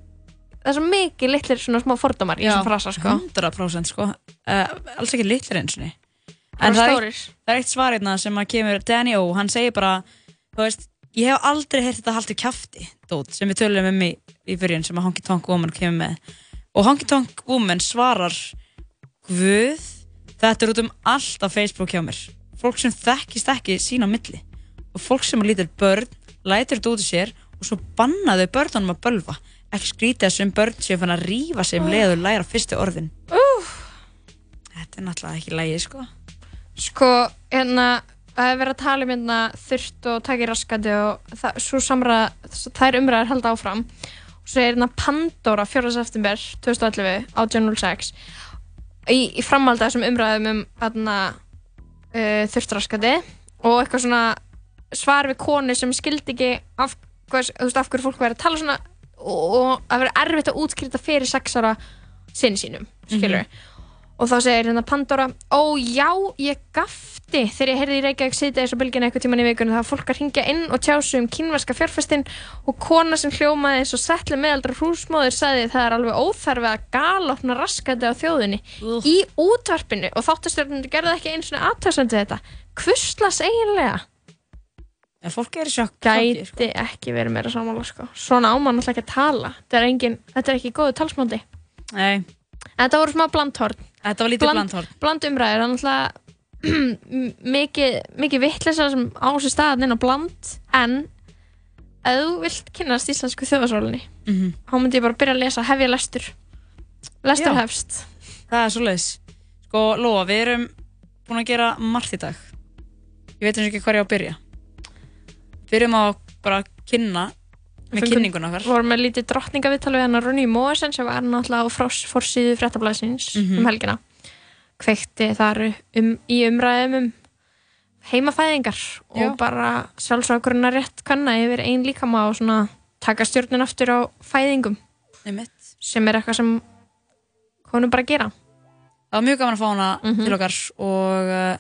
það er svo mikið litlir svona smá fordómar í þessum frasa, sko. 100% sko. Uh, alls ekki litlir eins og Bara en það er, það er eitt svar hérna sem að kemur Danny O, hann segir bara þú veist, ég hef aldrei heyrt þetta haltu kjafti dót, sem við tölum um í, í byrjun sem að Honky Tonk Woman kemur með. Og Honky Tonk Woman svarar Guð, þetta er út um allt á Facebook hjá mér fólk sem þekkist ekki sín á milli. Og fólk sem er lítil börn lætur þetta út í sér og svo banna þau börnunum að bölva. Ekki skrítið þessum börn séu fann að rífa sig um leið og læra fyrstu orðin. Uh. Þetta er náttúrulega ekki lægi sko. Sko, hérna það er verið að tala um hérna þurft og taki raskandi og það, samra þær umræðar halda áfram. Og svo er hérna Pandora 4. september 2011 á 1806 í, í framhaldi af þessum umræðum um hérna uh, þurft raskandi og eitthvað svona svar við konu sem skildi ekki af, hvað, þú veist, af hverju fólk verið að tala svona og, og að vera erfitt að útskýrta fyrir sexara sinni sínum, skilur og þá segir hérna Pandora ó já, ég gafti þegar ég heyrði í Reykjavík sitja þessu bylginu eitthvað tíman í vikunum var fólk að ringja inn og tjásu um kínverska fjárfestin og kona sem hljómaði eins og settli meðaldra húsmóður sagði það er alveg óþarfi að galopna raskandi á þjóðinni í útvarpinu. Og þáttastjórnundur gerði ekki eins og aðtöðsandi þetta. Hvuslas eiginlega? En fólk er í sjokk gæti ekki verið meira samála sko. svona ámann alltaf ekki að tala. Þetta er, engin, þetta er ekki. Þetta var lítið blandhorn. bland umræður, þannig að mikið, mikið vittlisa sem á staðan inn á bland en ef þú vilt kynast íslensku þjóðasólinni Mhm. þá myndi ég bara byrja að lesa hefja lestur lestur Já. hefst Það er svoleiðis Sko, Lóa, við erum búin að gera margt í dag Ég veit eins og ekki hvað ég á að byrja Byrjum á bara að kynna með kynningun okkar vorum með lítið drottningaviðtal við hennar Ronny Móesen sem var náttúrulega á fross- forsíðu fréttablaðsins Mhm. um helgina kveikti þar um, í umræðum um heimafæðingar Já. og bara sjálfsökurinn rétt kanna yfir einn líkama og svona taka stjórnin aftur á fæðingum sem er eitthvað sem konum bara að gera Það var mjög gaman að fá hana Mhm. til okkar og uh,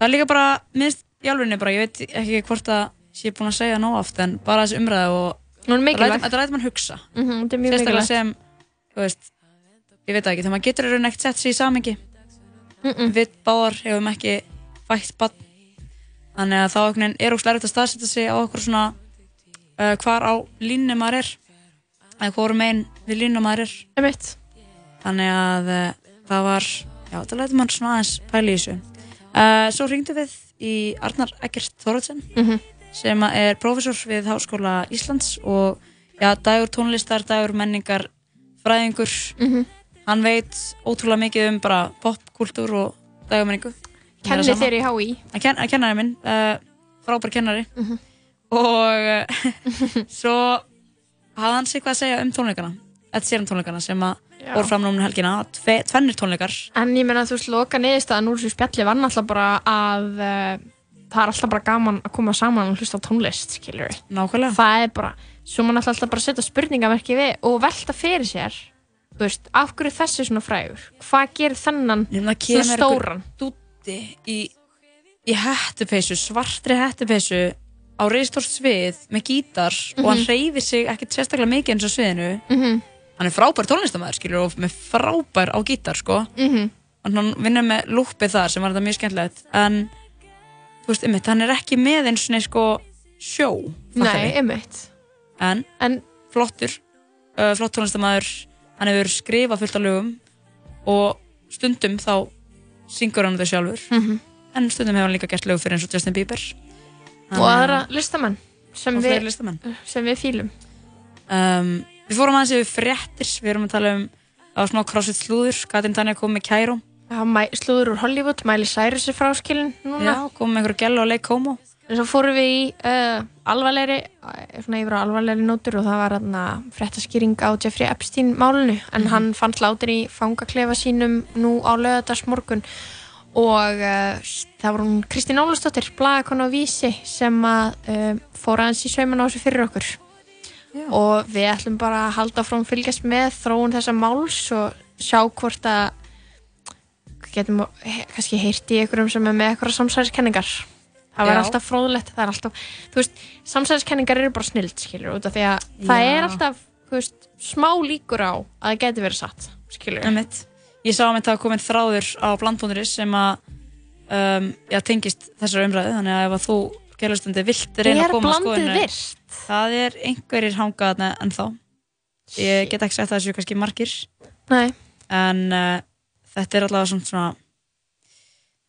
það er líka bara, minnst í alvegni bara, ég veit ekki hvort að sé búin að segja nóg oft en bara þessi umræða og er þetta ræði mann hugsa. Mhm, þetta er mjög mikilvægt. sem veist, ég veit ekki, þegar maður getur í raun ekkert sett sér í samengi við báðar hefum ekki fætt bann þannig að þá er óslega erfitt að staðsetja sig á okkur svona uh, hvar á línu maður er. Eða hvorum megin við línu maður er. Einmitt. þannig að uh, það var já, það lætur mann svona aðeins pæli í þessu. Uh, svo hringdu við í Arnar Eggert Þóratsen Mhm. Sem að er prófessor við Háskóla Íslands og já, dagur tónlistar, dagur menningar fræðingur Mhm. hann veit ótrúlega mikið um bara popkultúr og dagamenningu Kenni Mér sama. þér í HÍ að ken, að kennari minn uh, frábær kennari Mhm. og uh, svo hafði hann sig hvað að segja um tónleikana Ed Sheeran tónleikana sem að voru fram núna um helgina tve, tvennir tónleikar En ég meina þú veist, loka niðurstaðan úr þessu spjalli var náttúrulega bara að uh, það er alltaf bara gaman að koma saman og hlusta tónlist, skilur við. Nákvæmlega. Það er bara, svo náttúrulega alltaf bara setja spurningamerki við og velta fyrir sér, þú veist, af hverju er þessi svona frægur? Hvað gerir þennan svona stóran? dúti í, í hettupeysu, svartri hettupeysu á reistórt svið með gítar og hann Mhm. hreyfir sig ekkert sérstaklega mikið eins og sviðinu Mhm. hann er frábær tónlistamæður skilur og með frábær á gítar sko Mhm. og hann vinnur með lúppið þar sem var þetta mjög skemmtilegt en veist, einmitt, hann er ekki með eins og sko sjó Nei, einmitt. en, en flottur uh, flott tónlistamæður hann hefur skrifað fullt af lögum og stundum þá syngur hann þau sjálfur Mhm. en stundum hefur hann líka gert lög fyrir eins og Justin Bieber Og aðra listamenn sem, Og við, listamenn. sem við fýlum. um, við fórum aðeins yfir fréttir við erum að tala um smá crossfit slúður Katrin Tanja kom með Kæró Já, Mæ- slúður úr Hollywood, Miley Cyrus er fráskilin núna. Já, kom með einhverju gælu og leik homo En svo fórum við í uh, alvarlegri, uh, svona yfir á alvarlegri nótur og það var hérna fréttaskýring á Jeffrey Epstein málunu en Mhm. hann fannst látur í fangaklefa sínum nú á lögadagsmorgun og uh, það var hún Kristín Ólastóttir, blagakon á Vísi sem að uh, fór aðeins í sauman á þessu fyrir okkur og við ætlum bara að halda frá fylgjast með þróun þessa máls og sjá hvort að getum kannski heyrt í einhverjum sem er með eitthvað samsæðiskenningar það Já. alltaf fróðlegt það er alltaf, þú veist, samsæðiskenningar eru bara snild skilur, út af því að það Já. er alltaf þú veist, smá líkur á að það geti verið satt skilur Einmitt. Ég sá að mitt hafa komin þráður á blandbúnduris sem að um, já, tengist þessar umræðu þannig að ef að þú gerlustundi vilt reyna að koma skoðinu? Það er einhverjir hangað en þá Ég get ekki sagt að þessu kannski margir Nei. en uh, þetta er allavega svona, svona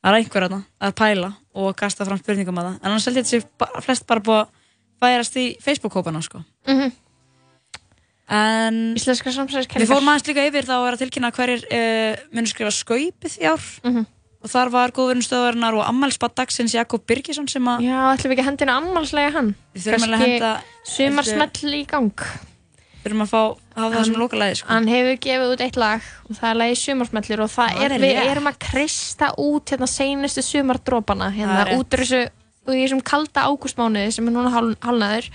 það er einhver aðna að pæla og kasta fram spurningum að það en annars held ég að þetta sé flest bara búið að færast í Facebook-hópana sko. Mhm. en Íslenskar samsæðiskenningar Við fórum aðeins líka yfir þá er að tilkynna hverjir uh, munu skrifa skaupið í ár Mhm. og þar var góðverðinstöðarinnar og ammælsbad dagsins Jakob Birgisson sem að Já, ætlum við ekki að hendina ammálslega hann Við þurfum alveg að henda sumar þessu- smell í gang þurfum að fá hafa það sem loka lagi sko. Hann hefur gefið út eitt lag og það er lagi sumarsmellir og það er, við erum að kreista út hérna seinustu sumardrópana hérna út úr þessu og í þessum kalda ágústmánuði sem er núna hál, hálnaður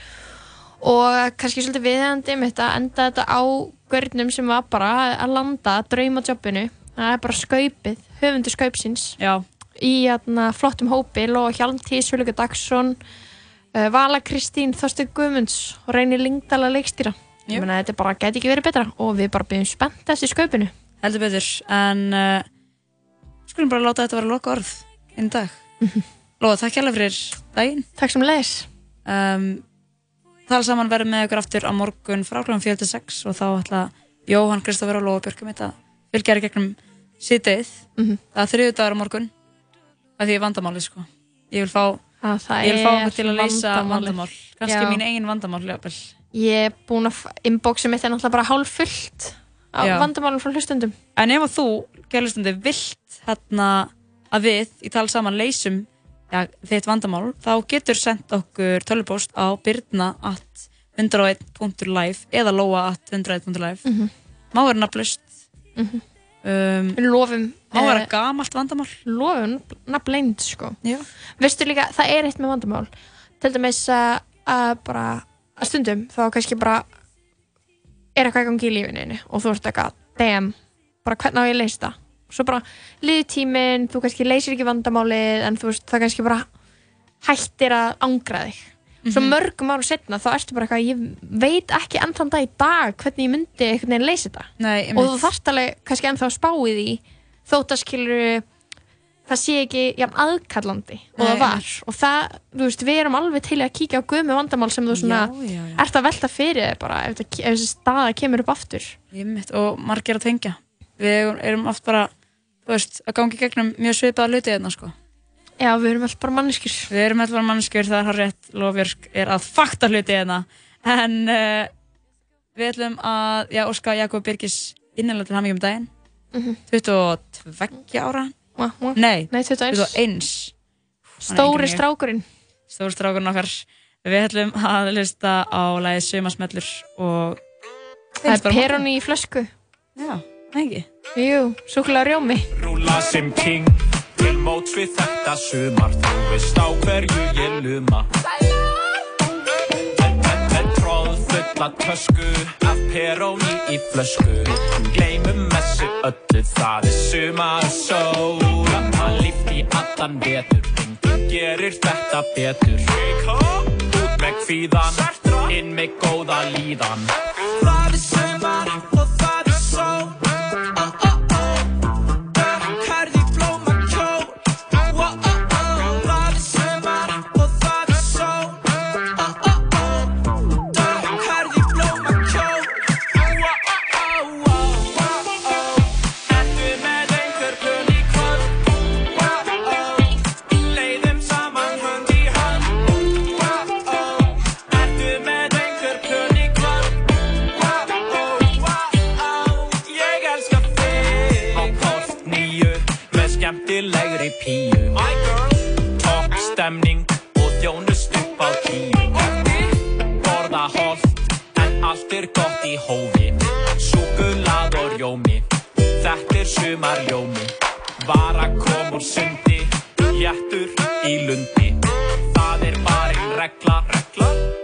og kannski svolítið viðandi mitt að enda þetta á görnum sem var bara að landa að drauma jobbinu. Það er bara skaupið, höfundu skaupsins. Já. í hérna, flottum hópi og Hjalmtí, Sjöluga Dagsson uh, Vala Kristín, Þorstein Guðmunds og Reynir Lingdala leikstýra ég meina þetta bara gæti ekki verið betra og við bara byrjum spennt þessi skaupinu heldur betur en uh, skulum bara láta þetta vera loka orð einn dag. Lóða, takk hjálpa fyrir daginn. Takk sem leis um, Tala saman verðum með ykkur aftur á morgun frá kl. 46 og þá ætla Jóhann Kristoffer og Lóa Björkum þetta fylgjar í gegnum síðdeið Mhm. það er þriðu dagur á morgun að því ég er vandamáli sko. Ég vil fá, það ég vil fá til að leysa vandamál. Kannski mín eigin vandamál jafnvel. Ég er búin að inboxið mitt er náttúrulega bara hálf fullt af Já. vandamálum frá hlustundum En ef að þú, gerlustundi, vilt hérna að við í tala saman leysum ja, þitt vandamál, þá getur sendt okkur tölvupóst á byrna at 101.live eða lóa at 101.live Mhm. Má vera nafnlaust Mhm. um, Við lofum Má vera eh, gamalt vandamál Lofum nafnleind sko Já. Veistu líka, það er eitt með vandamál Til dæmis að, að bara að stundum þá kannski bara er eitthvað í gangi í lífinu og þú ert eitthvað, damn bara hvernig á ég að leysa það? Svo bara liði tíminn, þú kannski leysir ekki vandamálið en þú veist, það kannski bara hættir að angra þig. Svo Mhm. mörgum árum setna þá ertu bara eitthvað, ég veit ekki ennþann dag í dag hvernig ég myndi einhvern veginn leysa þetta. Nei, og þú þarft alveg kannski ennþá að spá í því þótt að skilur það sé ekki jafn aðkallandi og Nei, það var. einmitt. og það, þú veist, við erum alveg til að kíkja á guðmi vandamál sem þú svona Já, já, já. ert að velta fyrir þér bara ef, þessi staða kemur upp aftur. Ég mitt og margir að tengja. Við erum oft bara, þú veist, að gangi gegnum mjög svipaða hluti hérna sko. Já, við erum alltaf bara manneskjur. Við erum alltaf bara manneskjur, það er rétt Lofbjörg er að fakta hluti hérna. En uh, við ætlum að, já, óska Jakob Birgis innilega til hamingjum daginn. Mhm. 22 ára Nei, Nei 21. 21 Stóri strákurinn. Stóri strákurinn okkar. Við ætlum að hlusta á lagið Sumasmellur og Það er peroni í flösku. Já, ekki? Jú, súkulega rjómi. Rúla sem king. Til móts við þetta sumar. Þú veist á hverju ég luma fulla tösku Af peróni í flösku. Gleimum messu öllu Það er sumar og sól. Að líft í allan vetur Engin gerir þetta betur. Út með kvíðan Inn með góða líðan. Það er sumar sumarljómi Var að koma úr sundi Jættur í lundi Það er bara einn regla Regla?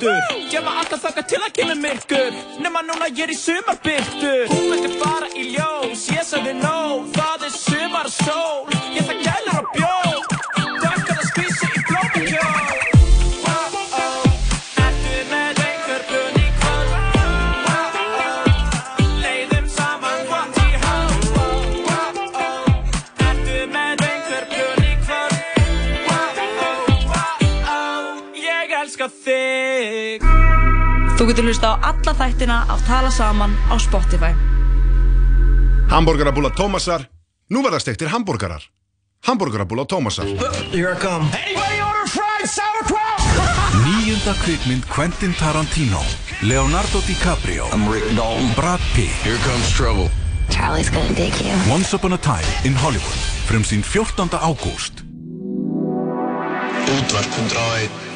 Þyrstur Gema alltaf þakka til að kemur myrkur Nefna núna ég er í sumarbyrtu. Hún vildi fara í ljós. Ég sagði no Þú getur hlusta á alla þættina af Tala Saman á Spotify. Hamburgerabúla Tómasar. Nú verða stektir hambúrgarar Hamburgerabúla Tómasar. Here I come. Anybody order fried sauerkraut? Níunda kvikmynd Quentin Tarantino. Leonardo DiCaprio. I'm Rick Dalton. Brad Pitt. Here comes trouble. Charlie's gonna dig you. Once Upon a Time in Hollywood. Frumsýn 14. ágúst. Útvarp 101